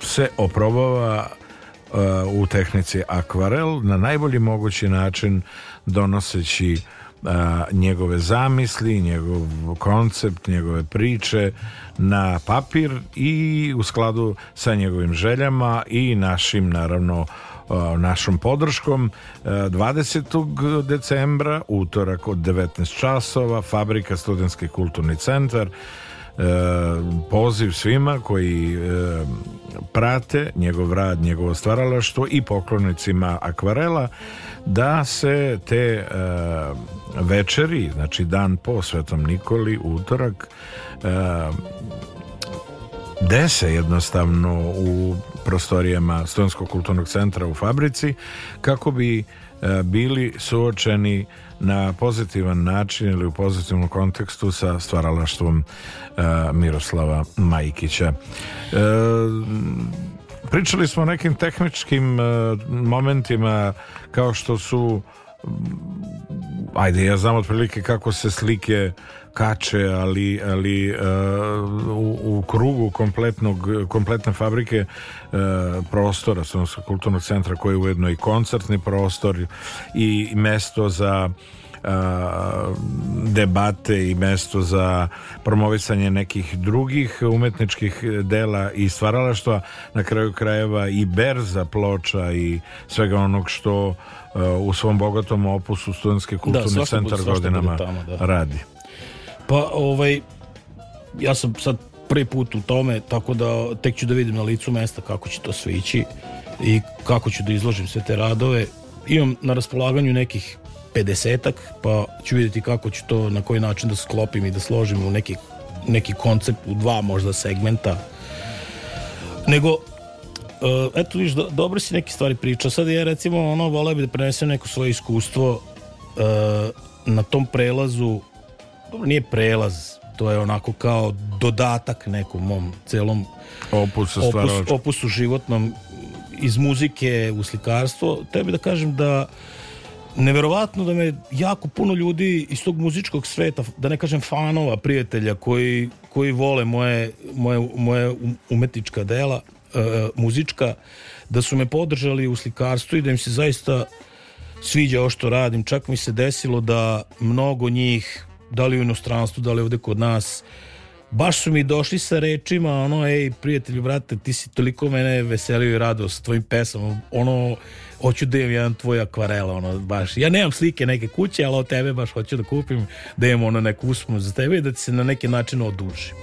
se oprobava uh, u tehnici akvarel na najbolji mogući način donoseći uh, njegove zamisli, njegov koncept, njegove priče na papir i u skladu sa njegovim željama i našim naravno uh, našom podrškom 20. decembra utorak od 19 časova Fabrika studentski kulturni centar E, poziv svima koji e, prate njegov rad, njegovo stvaralaštvo i poklonicima akvarela da se te e, večeri, znači dan po Svetom Nikoli, utorak dese jednostavno u prostorijama Stonskog kulturnog centra u fabrici kako bi bili suočeni na pozitivan način ili u pozitivnom kontekstu sa stvaralaštvom e, Miroslava Majkića. E, Pričali smo o nekim tehničkim e, momentima kao što su ajde, ja znam otprilike kako se slike kače, ali, ali eh, u, u, krugu kompletnog, kompletne fabrike eh, prostora, odnosno kulturnog centra koji je ujedno i koncertni prostor i mesto za eh, debate i mesto za promovisanje nekih drugih umetničkih dela i stvaralaštva na kraju krajeva i berza ploča i svega onog što u svom bogatom opusu studentski da, kulturni da, centar godinama tamo, da. radi Pa, ovaj, ja sam sad prvi put u tome, tako da tek ću da vidim na licu mesta kako će to sve ići i kako ću da izložim sve te radove. Imam na raspolaganju nekih 50 ak pa ću vidjeti kako ću to, na koji način da sklopim i da složim u neki, neki koncept, u dva možda segmenta. Nego, eh, eto viš, dobro si neke stvari pričao. Sad ja recimo ono, voleo bi da prenesem neko svoje iskustvo eh, na tom prelazu dobro, nije prelaz, to je onako kao dodatak nekom mom celom opusu, opus, opusu životnom iz muzike u slikarstvo. Tebi da kažem da neverovatno da me jako puno ljudi iz tog muzičkog sveta, da ne kažem fanova, prijatelja koji, koji vole moje, moje, moje um- umetička dela, uh, muzička, da su me podržali u slikarstvu i da im se zaista sviđa ovo što radim. Čak mi se desilo da mnogo njih da li u inostranstvu, da li ovde kod nas, baš su mi došli sa rečima, ono, ej, prijatelju, brate, ti si toliko mene veselio i radao sa tvojim pesama, ono, hoću da imam jedan tvoj akvarela, ono, baš, ja nemam slike neke kuće, ali od tebe baš hoću da kupim, da imam ono neku usmu za tebe i da ti se na neki način odužim.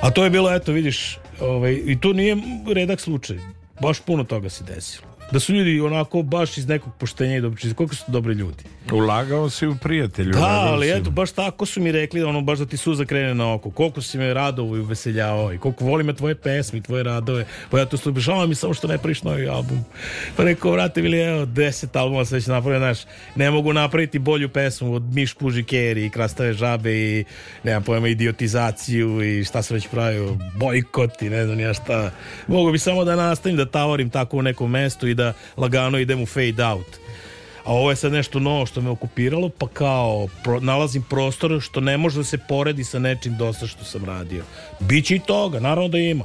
A to je bilo, eto, vidiš, ovaj, i to nije redak slučaj, baš puno toga se desilo. Da su ljudi onako baš iz nekog poštenja i dobročinstva, koliko su dobri ljudi. Ulagao si u prijatelju. Da, ali eto, baš tako su mi rekli, ono, baš da ti suza krene na oko. Koliko si me radovo i uveseljavao i koliko volim me tvoje pesmi, tvoje radove. Pa ja to su mi samo što ne priš novi album. Pa rekao, vrate, bili, evo, deset albuma sve već napravio, znaš, ne mogu napraviti bolju pesmu od Miš Puži Keri i Krastave žabe i, nemam pojma, idiotizaciju i šta se već pravio, bojkot i ne znam ja šta. Mogu bi samo da nastavim da tavorim tako u nekom mestu i da lagano idem u fade out a ovo je sad nešto novo što me okupiralo, pa kao pro, nalazim prostor što ne može da se poredi sa nečim dosta što sam radio. Biće i toga, naravno da ima.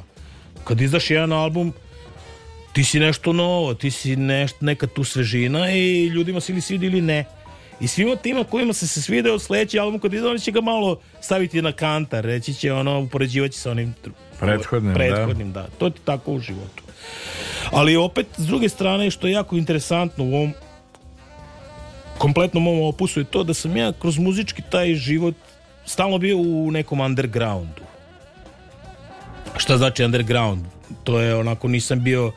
Kad izdaš jedan album, ti si nešto novo, ti si neš, neka tu svežina i ljudima se ili svidi ili ne. I svima tima kojima se se od sledeći album kad izdaš, će ga malo staviti na kantar, reći će ono, upoređivaći sa onim prethodnim, prethodnim da. da. To je tako u životu. Ali opet, s druge strane, što je jako interesantno u ovom kompletnom ovom opusu je to da sam ja kroz muzički taj život stalno bio u nekom undergroundu. Šta znači underground? To je onako nisam bio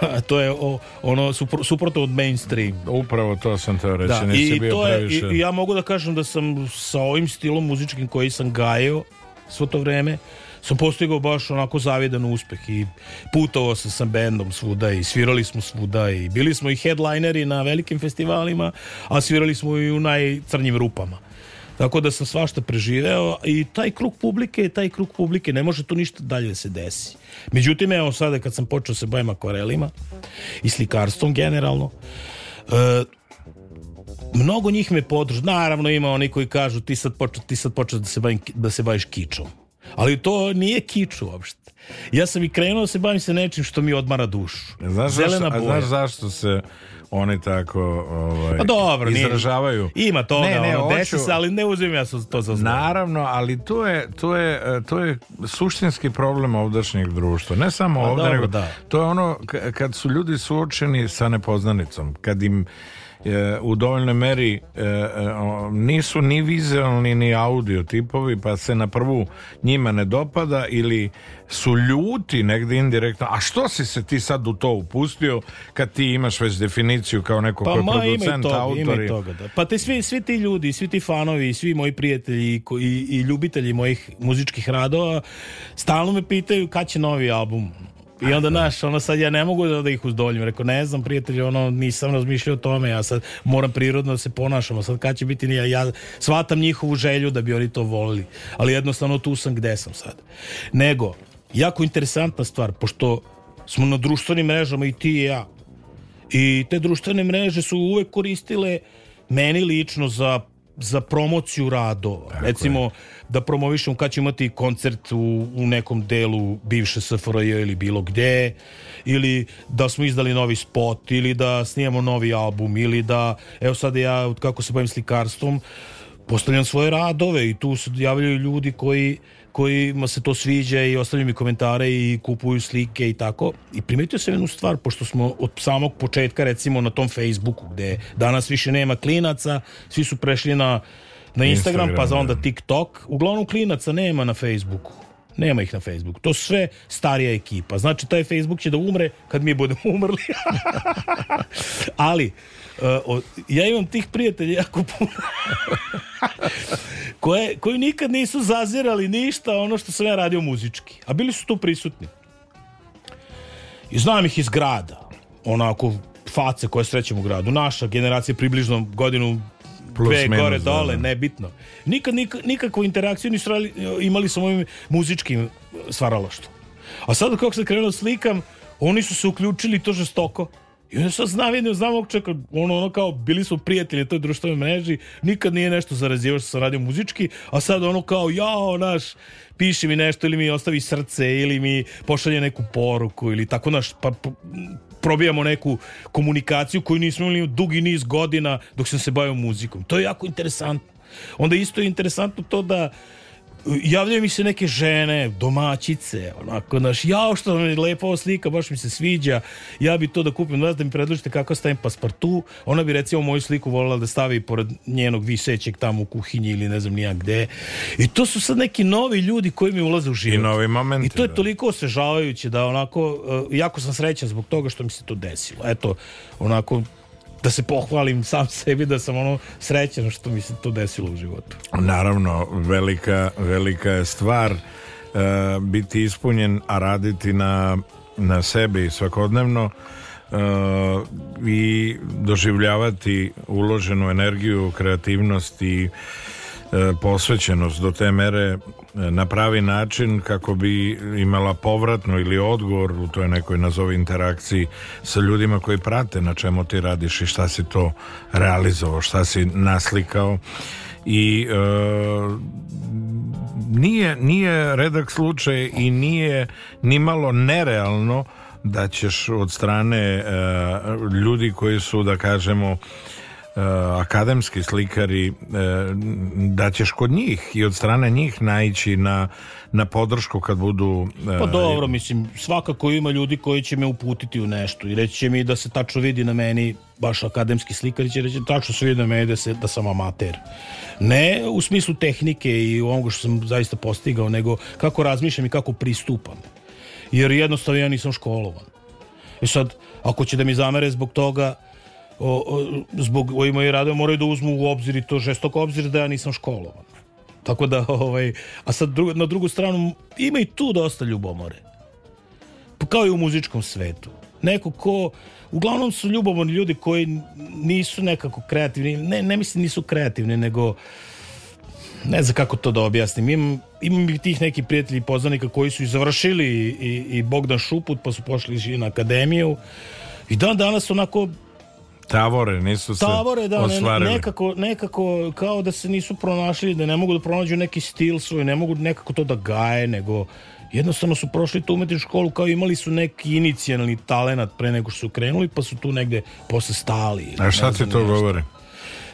pa to je o, ono supr, suprotno od mainstream. Upravo to sam te reći, da. Nisi I bio to je, i, ja mogu da kažem da sam sa ovim stilom muzičkim koji sam gajao svo to vreme sam postigao baš onako zavidan uspeh i putovao sam sa bendom svuda i svirali smo svuda i bili smo i headlineri na velikim festivalima, a svirali smo i u najcrnjim rupama. Tako da sam svašta preživeo i taj krug publike, taj krug publike, ne može tu ništa dalje da se desi. Međutim, evo sada kad sam počeo se bavim akvarelima i slikarstvom generalno, e, mnogo njih me podrži. Naravno ima oni koji kažu ti sad počeš ti sad počeš da se bavim, da se baviš kičom. Ali to nije kič uopšte. Ja sam i krenuo da se bavim se nečim što mi odmara dušu. Znaš Zelena zašto, boja. A znaš zašto se oni tako ovaj, pa dobro, izražavaju? Nije. Ima to, ne, ne, ono, oču, se, ali ne uzim ja to za zlo. Naravno, ali to je, to je, to je suštinski problem ovdašnjeg društva. Ne samo pa ovdje, nego da. to je ono kad su ljudi suočeni sa nepoznanicom. Kad im e, u dovoljnoj meri e, e, nisu ni vizualni ni audio tipovi pa se na prvu njima ne dopada ili su ljuti negde indirektno a što si se ti sad u to upustio kad ti imaš već definiciju kao neko pa, ko je ma, producent, toga, autor toga, da. pa te svi, svi ti ljudi, svi ti fanovi svi moji prijatelji i, i, i ljubitelji mojih muzičkih radova stalno me pitaju kad će novi album I onda, znaš, ono sad ja ne mogu da ih uzdoljim. Rekao, ne znam, prijatelj, ono, nisam razmišljao o tome, ja sad moram prirodno da se ponašamo. Sad kad će biti, ja, ja shvatam njihovu želju da bi oni to volili. Ali jednostavno tu sam gde sam sad. Nego, jako interesantna stvar, pošto smo na društvenim mrežama i ti i ja. I te društvene mreže su uvek koristile meni lično za, za promociju radova. Tako Recimo, je da promovišemo kad će imati koncert u, u nekom delu bivše SFRJ ili bilo gde, ili da smo izdali novi spot, ili da snijemo novi album, ili da, evo sad ja, od kako se bavim slikarstvom, postavljam svoje radove i tu se javljaju ljudi koji kojima se to sviđa i ostavljaju mi komentare i kupuju slike i tako. I primetio sam jednu stvar, pošto smo od samog početka recimo na tom Facebooku gde danas više nema klinaca, svi su prešli na na Instagram, Instagram pa za onda da. TikTok. Uglavnom klinaca nema na Facebooku. Nema ih na Facebooku. To sve starija ekipa. Znači, taj Facebook će da umre kad mi budemo umrli. Ali, uh, o, ja imam tih prijatelja jako puno. koje, koji nikad nisu zazirali ništa ono što sam ja radio muzički. A bili su tu prisutni. I znam ih iz grada. Onako, face koje srećem u gradu. Naša generacija približno godinu Plus, B, minus, gore, da, dole, da, nebitno. Nikad, nik, nikakvu interakciju nisu imali sa mojim muzičkim stvaralaštvom. A sad kako se krenuo da slikam, oni su se uključili to žestoko. I onda sad znam, jedno znam ovog čeka, ono, ono kao, bili smo prijatelji toj društvenoj mreži, nikad nije nešto zarazivo što sam radio muzički, a sad ono kao, jao, naš, piši mi nešto ili mi ostavi srce ili mi pošalje neku poruku ili tako, naš, pa, pa probijamo neku komunikaciju koju nismo imali dugi niz godina dok sam se bavio muzikom. To je jako interesantno. Onda isto je interesantno to da uh, javljaju mi se neke žene, domaćice, onako, naš, jao što mi je lepa ova slika, baš mi se sviđa, ja bi to da kupim, znaš da mi predložite kako stavim paspartu, ona bi recimo moju sliku volila da stavi pored njenog visećeg tamo u kuhinji ili ne znam nijak gde. I to su sad neki novi ljudi koji mi ulaze u život. I novi momenti. I to je da. toliko osvežavajuće da onako, e, jako sam srećan zbog toga što mi se to desilo. Eto, onako, da se pohvalim sam sebi da sam ono srećan što mi se to desilo u životu. Naravno, velika, velika je stvar uh, biti ispunjen, a raditi na, na sebi svakodnevno uh, i doživljavati uloženu energiju, kreativnost i uh, posvećenost do te mere na pravi način kako bi imala povratno ili odgovor u toj nekoj nazovi interakciji sa ljudima koji prate na čemu ti radiš i šta si to realizovao, šta si naslikao i e, nije, nije redak slučaj i nije ni malo nerealno da ćeš od strane e, ljudi koji su da kažemo Eh, akademski slikari eh, da ćeš kod njih i od strane njih naići na, na podršku kad budu... Eh, pa dobro, mislim, svakako ima ljudi koji će me uputiti u nešto i reći će mi da se tačno vidi na meni baš akademski slikar će reći tačno se vidi na meni da, se, da sam amater. Ne u smislu tehnike i onoga što sam zaista postigao, nego kako razmišljam i kako pristupam. Jer jednostavno ja nisam školovan. I e sad, ako će da mi zamere zbog toga, o, o, zbog ovih mojih radova moraju da uzmu u obzir i to žestoko obzir da ja nisam školovan. Tako da, ovaj, a sad drugo, na drugu stranu ima i tu dosta ljubomore. Pa kao i u muzičkom svetu. Neko ko, uglavnom su ljubomorni ljudi koji nisu nekako kreativni, ne, ne mislim nisu kreativni, nego ne znam kako to da objasnim. Imam, imam i tih neki prijatelji i poznanika koji su i završili i, i, i Bogdan Šuput, pa su pošli na akademiju. I dan danas onako Tavore nisu se Tavore, da, osvarili. Ne, nekako, nekako kao da se nisu pronašli, da ne mogu da pronađu neki stil svoj, ne mogu nekako to da gaje, nego jednostavno su prošli tu umetničku školu kao imali su neki inicijalni talenat pre nego što su krenuli, pa su tu negde posle stali. A šta ti to nešto. govori?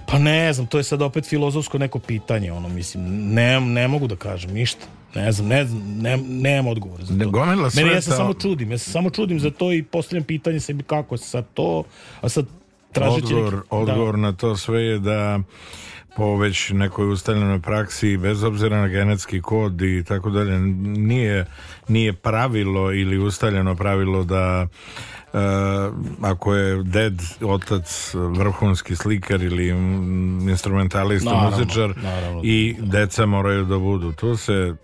Pa ne znam, to je sad opet filozofsko neko pitanje, ono, mislim, ne, ne mogu da kažem ništa. Ne znam, ne znam, ne, nemam odgovor za to. Meni ja se ta... samo čudim, ja se samo čudim za to i postavljam pitanje sebi kako je sad to, a sad Tražeći odgovor, odgovor da. na to sve je da po već nekoj ustaljenoj praksi bez obzira na genetski kod i tako dalje nije, nije pravilo ili ustaljeno pravilo da e, ako je ded otac vrhunski slikar ili instrumentalista muzičar i da. deca moraju da budu tu se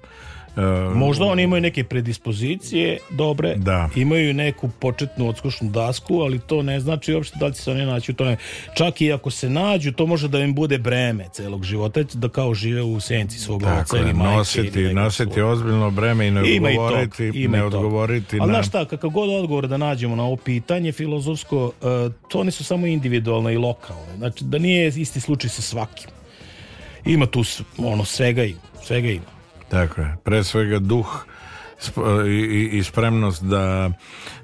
E, Možda oni imaju neke predispozicije dobre, da. imaju neku početnu odskušnu dasku, ali to ne znači uopšte da li će se oni naći u tome. Čak i ako se nađu, to može da im bude breme celog života, da kao žive u senci svog oca ili majke. Nositi, ili nositi ozbiljno breme i ne ima odgovoriti. I tog, ima ne odgovoriti ali na... znaš šta, kakav god odgovor da nađemo na ovo pitanje filozofsko, e, to one su samo individualne i lokalne. Znači, da nije isti slučaj sa svakim. Ima tu ono, svega i svega ima. Tako je, pre svega duh i, i spremnost da,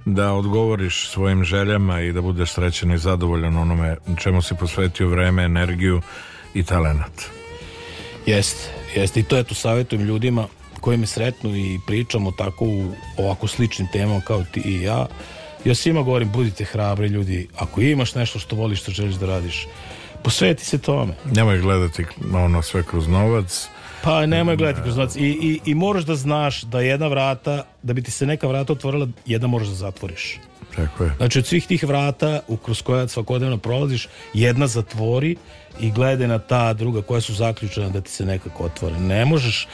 da odgovoriš svojim željama i da budeš srećen i zadovoljan onome čemu si posvetio vreme, energiju i talenat. Jeste, jeste i to eto savjetujem ljudima koji me sretnu i pričamo tako u ovako sličnim temama kao ti i ja. Ja svima govorim budite hrabri ljudi, ako imaš nešto što voliš, što želiš da radiš, posveti se tome. Nemoj gledati ono sve kroz novac, Pa nemoj gledati kroz noć. I, i, I moraš da znaš da jedna vrata, da bi ti se neka vrata otvorila, jedna moraš da zatvoriš. Tako je. Znači od svih tih vrata u kroz koja svakodnevno prolaziš, jedna zatvori i gledaj na ta druga koja su zaključena da ti se nekako otvore. Ne možeš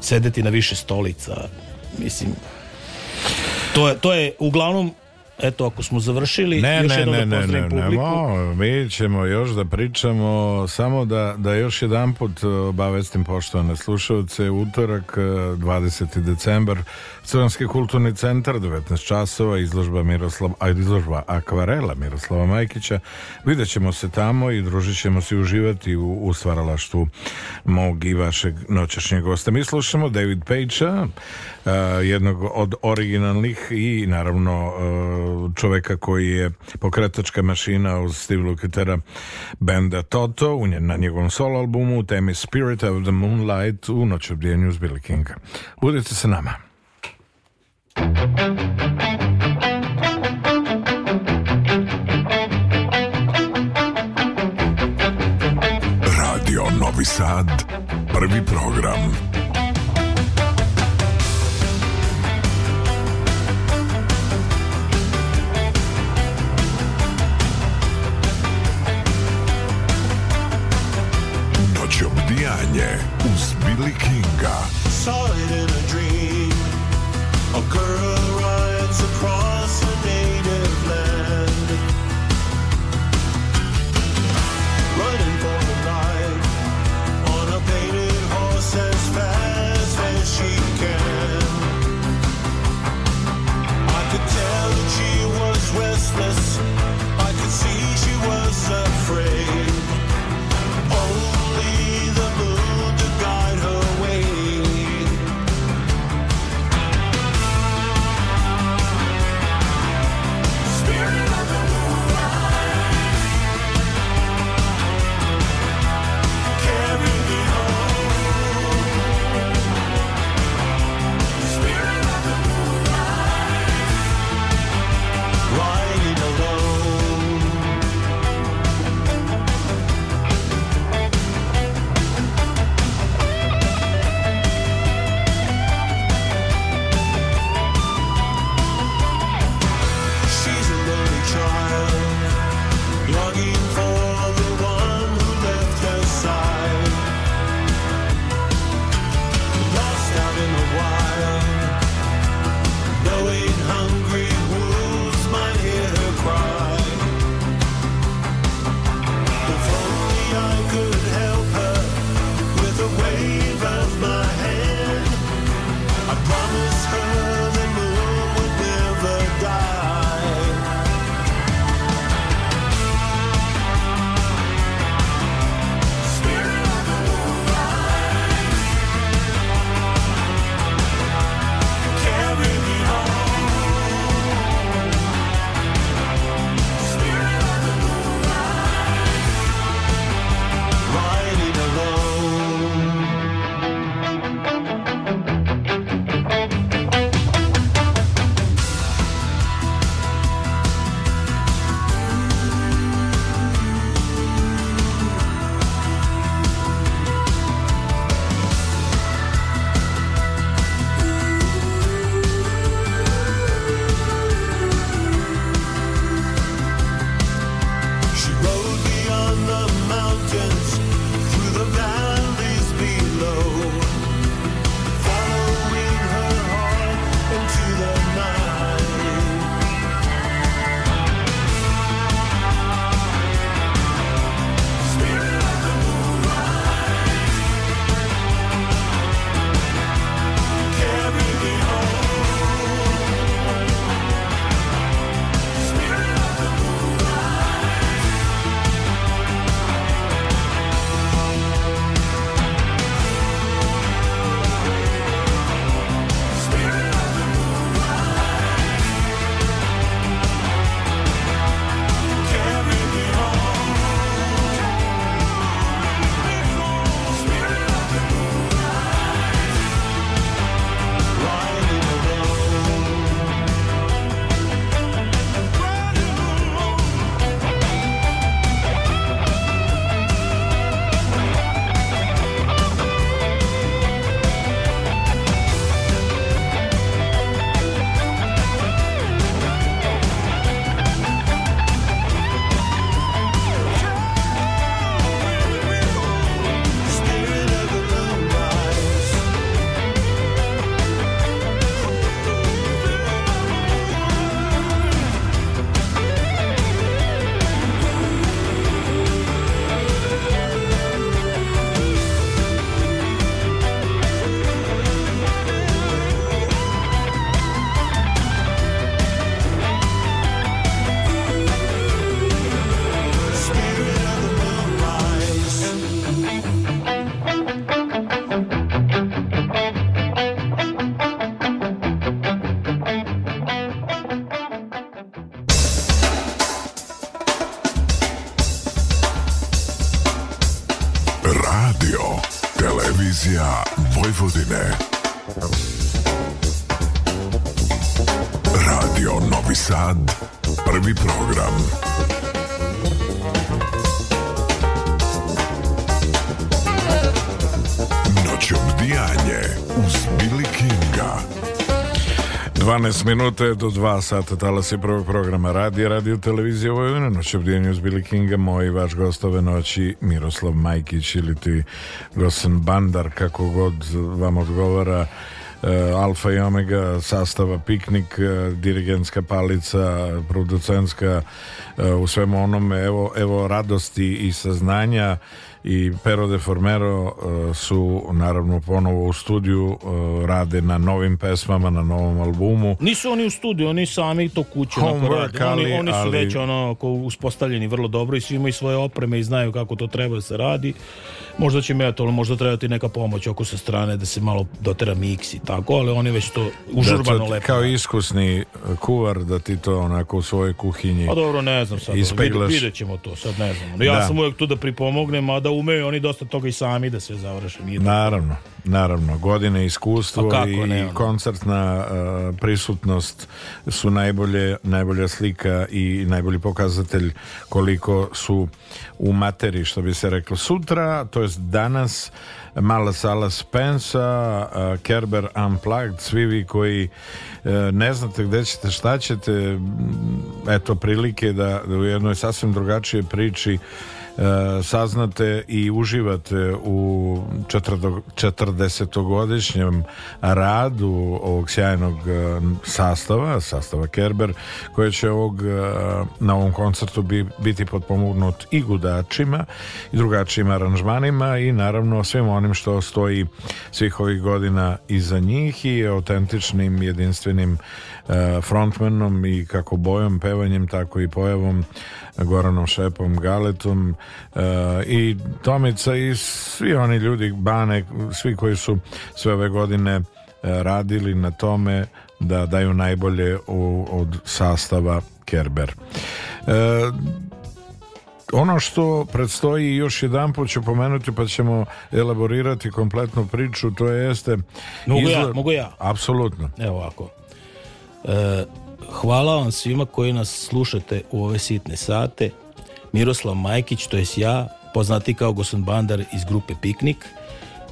sedeti na više stolica. Mislim, to je, to je uglavnom eto, ako smo završili, ne, još ne, jednom ne, da pozdravim ne, ne, publiku. mi ćemo još da pričamo, samo da, da još jedan put e, obavestim poštovane slušalce, utorak, 20. E, decembar, Crnski kulturni centar, 19 časova, izložba, Miroslav, a, izložba akvarela Miroslava Majkića. Vidjet ćemo se tamo i družit ćemo se uživati u, u stvaralaštvu mog i vašeg noćašnjeg gosta. Mi slušamo David Pejča, e, jednog od originalnih i naravno čoveka koji je pokretačka mašina uz Steve Lukatera benda Toto u nje, na njegovom solo albumu u temi Spirit of the Moonlight u noć obdijenju uz Billy Kinga. Budite sa nama. Radio Novi Sad, prvi program. Trećom dijanje uz Billy Kinga. Saw it in a dream, a girl rides across 6 minuta je do 2 sata talas je prvog programa radija, radio televizije ovo je noć obdijenju uz Billy Kinga moj i vaš gost ove noći Miroslav Majkić ili ti Gosen Bandar kako god vam odgovara e, Alfa i Omega sastava Piknik, e, dirigentska palica producentska e, eh, u svemu onome evo, evo radosti i saznanja i Pero de Formero eh, su naravno ponovo u studiju eh, rade na novim pesmama na novom albumu nisu oni u studiju, oni sami to kuće rade. Oni, oni su ali... već ono uspostavljeni vrlo dobro i svi imaju svoje opreme i znaju kako to treba da se radi možda će me to, možda trebati neka pomoć oko sa strane da se malo dotera miks i tako, ali oni već to da, užurbano da to, lepo. Kao iskusni eh, kuvar da ti to onako u svojoj kuhinji A pa dobro, ne znam sad, ispeglaš. Vid, vidjet ćemo to, sad ne znam. No, ja da. sam uvijek tu da pripomognem, a da umeju oni dosta toga i sami da sve završe. Nije Naravno. Naravno, godine iskustvo kako, i ne, koncertna uh, prisutnost su najbolje, najbolja slika i najbolji pokazatelj koliko su u materi, što bi se reklo sutra, to jest danas mala sala Spensa, Kerber Unplugged, svi vi koji e, ne znate gde ćete, šta ćete, eto prilike da, da u jednoj sasvim drugačije priči e, saznate i uživate u 40-godišnjem radu ovog sjajnog e, sastava, sastava Kerber, koji će ovog, na ovom koncertu bi, biti potpomognut i gudačima i drugačijim aranžmanima i naravno svim onim onim što stoji svih ovih godina iza njih i autentičnim, jedinstvenim e, frontmenom i kako bojom, pevanjem, tako i pojavom Goranom Šepom, Galetom e, i Tomica i svi oni ljudi, Bane, svi koji su sve ove godine e, radili na tome da daju najbolje u, od sastava Kerber. E, Ono što predstoji još jedan put ću pomenuti pa ćemo elaborirati kompletnu priču, to jeste... Mogu izla... ja, mogu ja? Apsolutno. Evo ovako. E, hvala vam svima koji nas slušate u ove sitne sate. Miroslav Majkić, to jest ja, poznati kao Gosan Bandar iz grupe Piknik.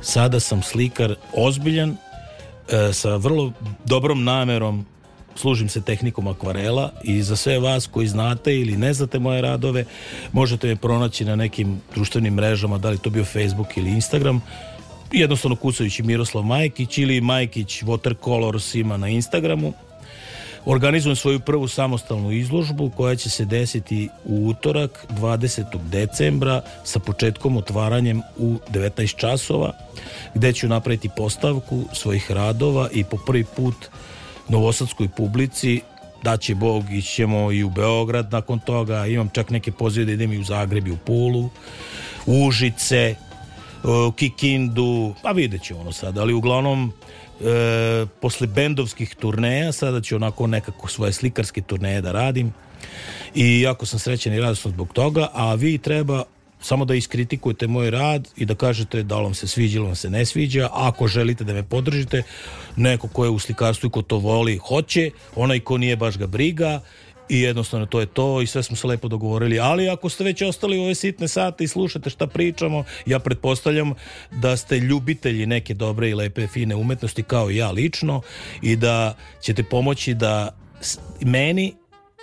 Sada sam slikar ozbiljan, e, sa vrlo dobrom namerom služim se tehnikom akvarela i za sve vas koji znate ili ne znate moje radove, možete me pronaći na nekim društvenim mrežama, da li to bio Facebook ili Instagram, jednostavno kucajući Miroslav Majkić ili Majkić Watercolors ima na Instagramu. Organizujem svoju prvu samostalnu izložbu koja će se desiti u utorak 20. decembra sa početkom otvaranjem u 19 časova gde ću napraviti postavku svojih radova i po prvi put uh, novosadskoj publici da će Bog, ićemo i u Beograd nakon toga, imam čak neke pozive da idem i u Zagreb i u Pulu, u Užice, e, u Kikindu, pa vidjet ćemo ono sad, ali uglavnom e, posle bendovskih turneja sada ću onako nekako svoje slikarske turneje da radim i jako sam srećan i radostan zbog toga, a vi treba samo da iskritikujete moj rad i da kažete da li vam se sviđa ili vam se ne sviđa. ako želite da me podržite, neko ko je u slikarstvu i ko to voli, hoće, onaj ko nije baš ga briga i jednostavno to je to i sve smo se lepo dogovorili. Ali ako ste već ostali u ove sitne sate i slušate šta pričamo, ja pretpostavljam da ste ljubitelji neke dobre i lepe fine umetnosti kao i ja lično i da ćete pomoći da meni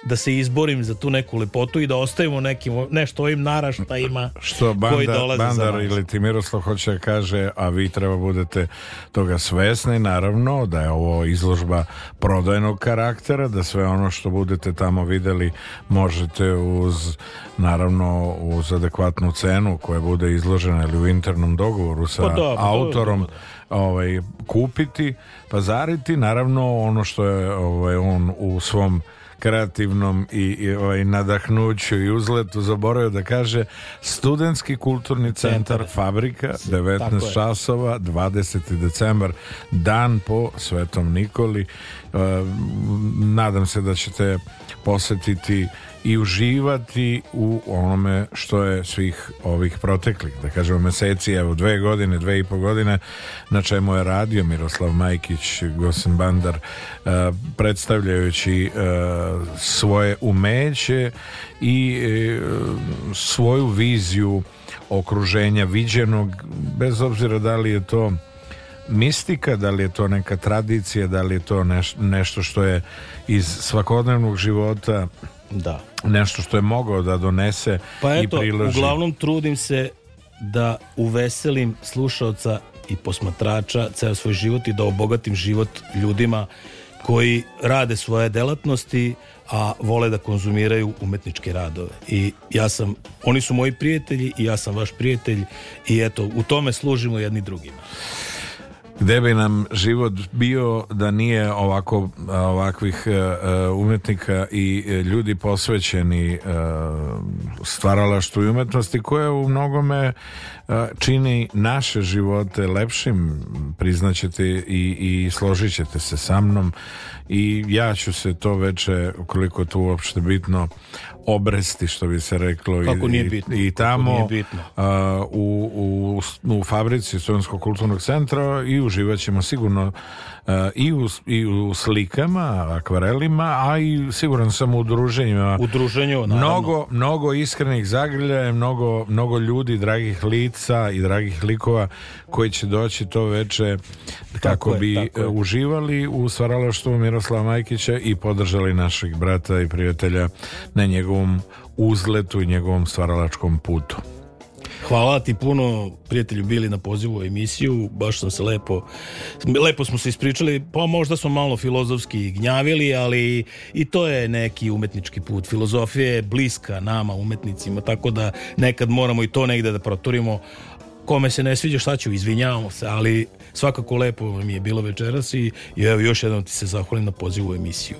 da se izborim za tu neku lepotu i da ostavimo nekim, nešto ovim naraštajima što banda, koji dolaze Bandar za ili ti Miroslav hoće da kaže a vi treba budete toga svesni naravno da je ovo izložba prodajnog karaktera da sve ono što budete tamo videli možete uz naravno uz adekvatnu cenu koja bude izložena ili u internom dogovoru sa pa da, pa autorom da, da, ovaj, kupiti, pazariti, naravno ono što je ovaj, on u svom kreativnom i, i ovaj, nadahnuću i uzletu zaboravio da kaže Studentski kulturni centar, centar. Fabrika 19 časova 20. decembar dan po Svetom Nikoli e, nadam se da ćete posetiti i uživati u onome što je svih ovih proteklih, da kažemo meseci, evo dve godine, dve i po godine, na čemu je radio Miroslav Majkić, Gosen Bandar, e, predstavljajući e, svoje umeće i e, svoju viziju okruženja viđenog, bez obzira da li je to mistika, da li je to neka tradicija, da li je to neš, nešto što je iz svakodnevnog života da. nešto što je mogao da donese pa eto, priloži. uglavnom trudim se da uveselim slušaoca i posmatrača ceo svoj život i da obogatim život ljudima koji rade svoje delatnosti, a vole da konzumiraju umetničke radove. I ja sam, oni su moji prijatelji i ja sam vaš prijatelj i eto, u tome služimo jedni drugima. Gde bi nam život bio da nije ovako ovakvih e, e, umetnika i e, ljudi posvećeni stvaralaštvu i umetnosti koje u mnogome čini naše živote lepšim, priznaćete i, i složit ćete se sa mnom i ja ću se to veče, koliko je to uopšte bitno, obresti što bi se reklo Kako i, nije bitno. i tamo nije bitno. A, u, u, u, fabrici Studentskog kulturnog centra i uživat ćemo sigurno a, i, u, i u slikama, akvarelima, a i siguran sam u druženjima. U druženju, Mnogo, mnogo iskrenih zagrljaja, mnogo, mnogo ljudi, dragih lica i dragih likova koji će doći to veče kako, bi tako uživali u stvaralaštvu Miroslava Majkića i podržali našeg brata i prijatelja na njegovu njegovom uzletu i njegovom stvaralačkom putu. Hvala ti puno, prijatelju, bili na pozivu u emisiju, baš sam se lepo, lepo smo se ispričali, pa možda smo malo filozofski gnjavili, ali i to je neki umetnički put. Filozofija je bliska nama, umetnicima, tako da nekad moramo i to negde da proturimo, kome se ne sviđa šta ću, izvinjavamo se, ali svakako lepo mi je bilo večeras i, i evo još jednom ti se zahvalim na pozivu u emisiju.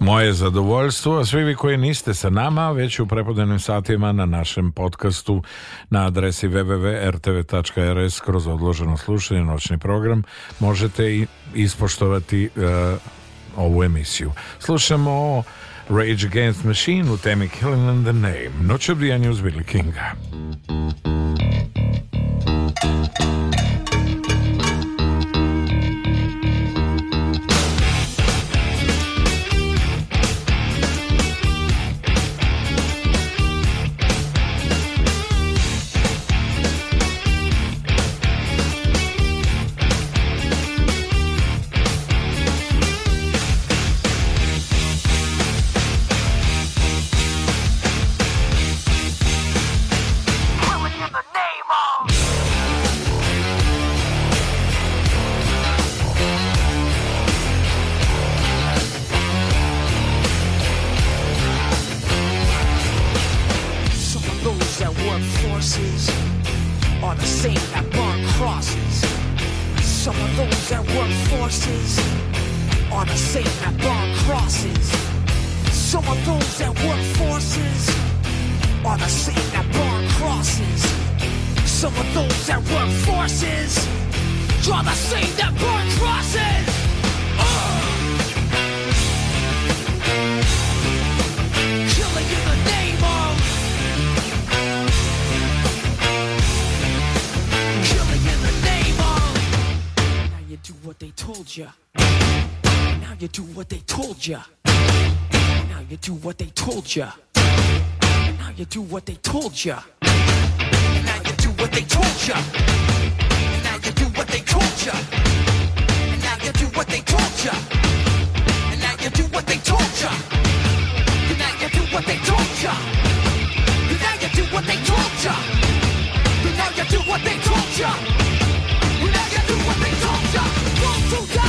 Moje zadovoljstvo, a svi vi koji niste sa nama, već u prepodnevnim satima na našem podcastu na adresi www.rtv.rs kroz odloženo slušanje, noćni program, možete i ispoštovati uh, ovu emisiju. Slušamo Rage Against Machine u temi Killing in the Name. Noć obrijanja uz Billy Kinga. told ya. Now you do what they told ya. Now you do what they told ya. Now you do what they told ya. Now you do what they told ya. Now you do what they told ya. Now you do what they told ya. Now you do what they told ya. Now you do what they told ya. Now you do what they told ya. Go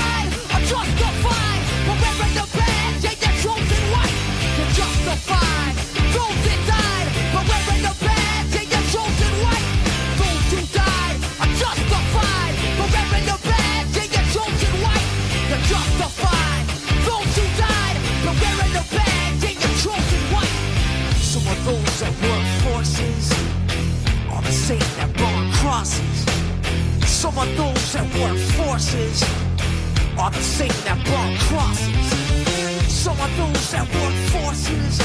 Former those that work forces are the same that burn crosses. Some of those that work forces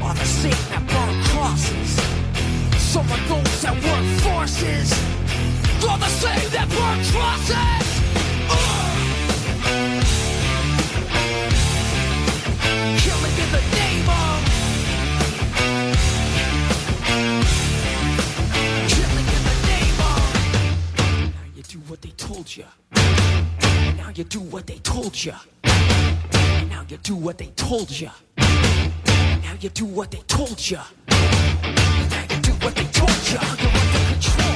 are the same that burn crosses. Some of those that work forces are the same that burn crosses. Uh! Killing in the they told you. And now you do what they told you. And now you do what they told you. now you do what they told you. now you do what they told you. You're under control.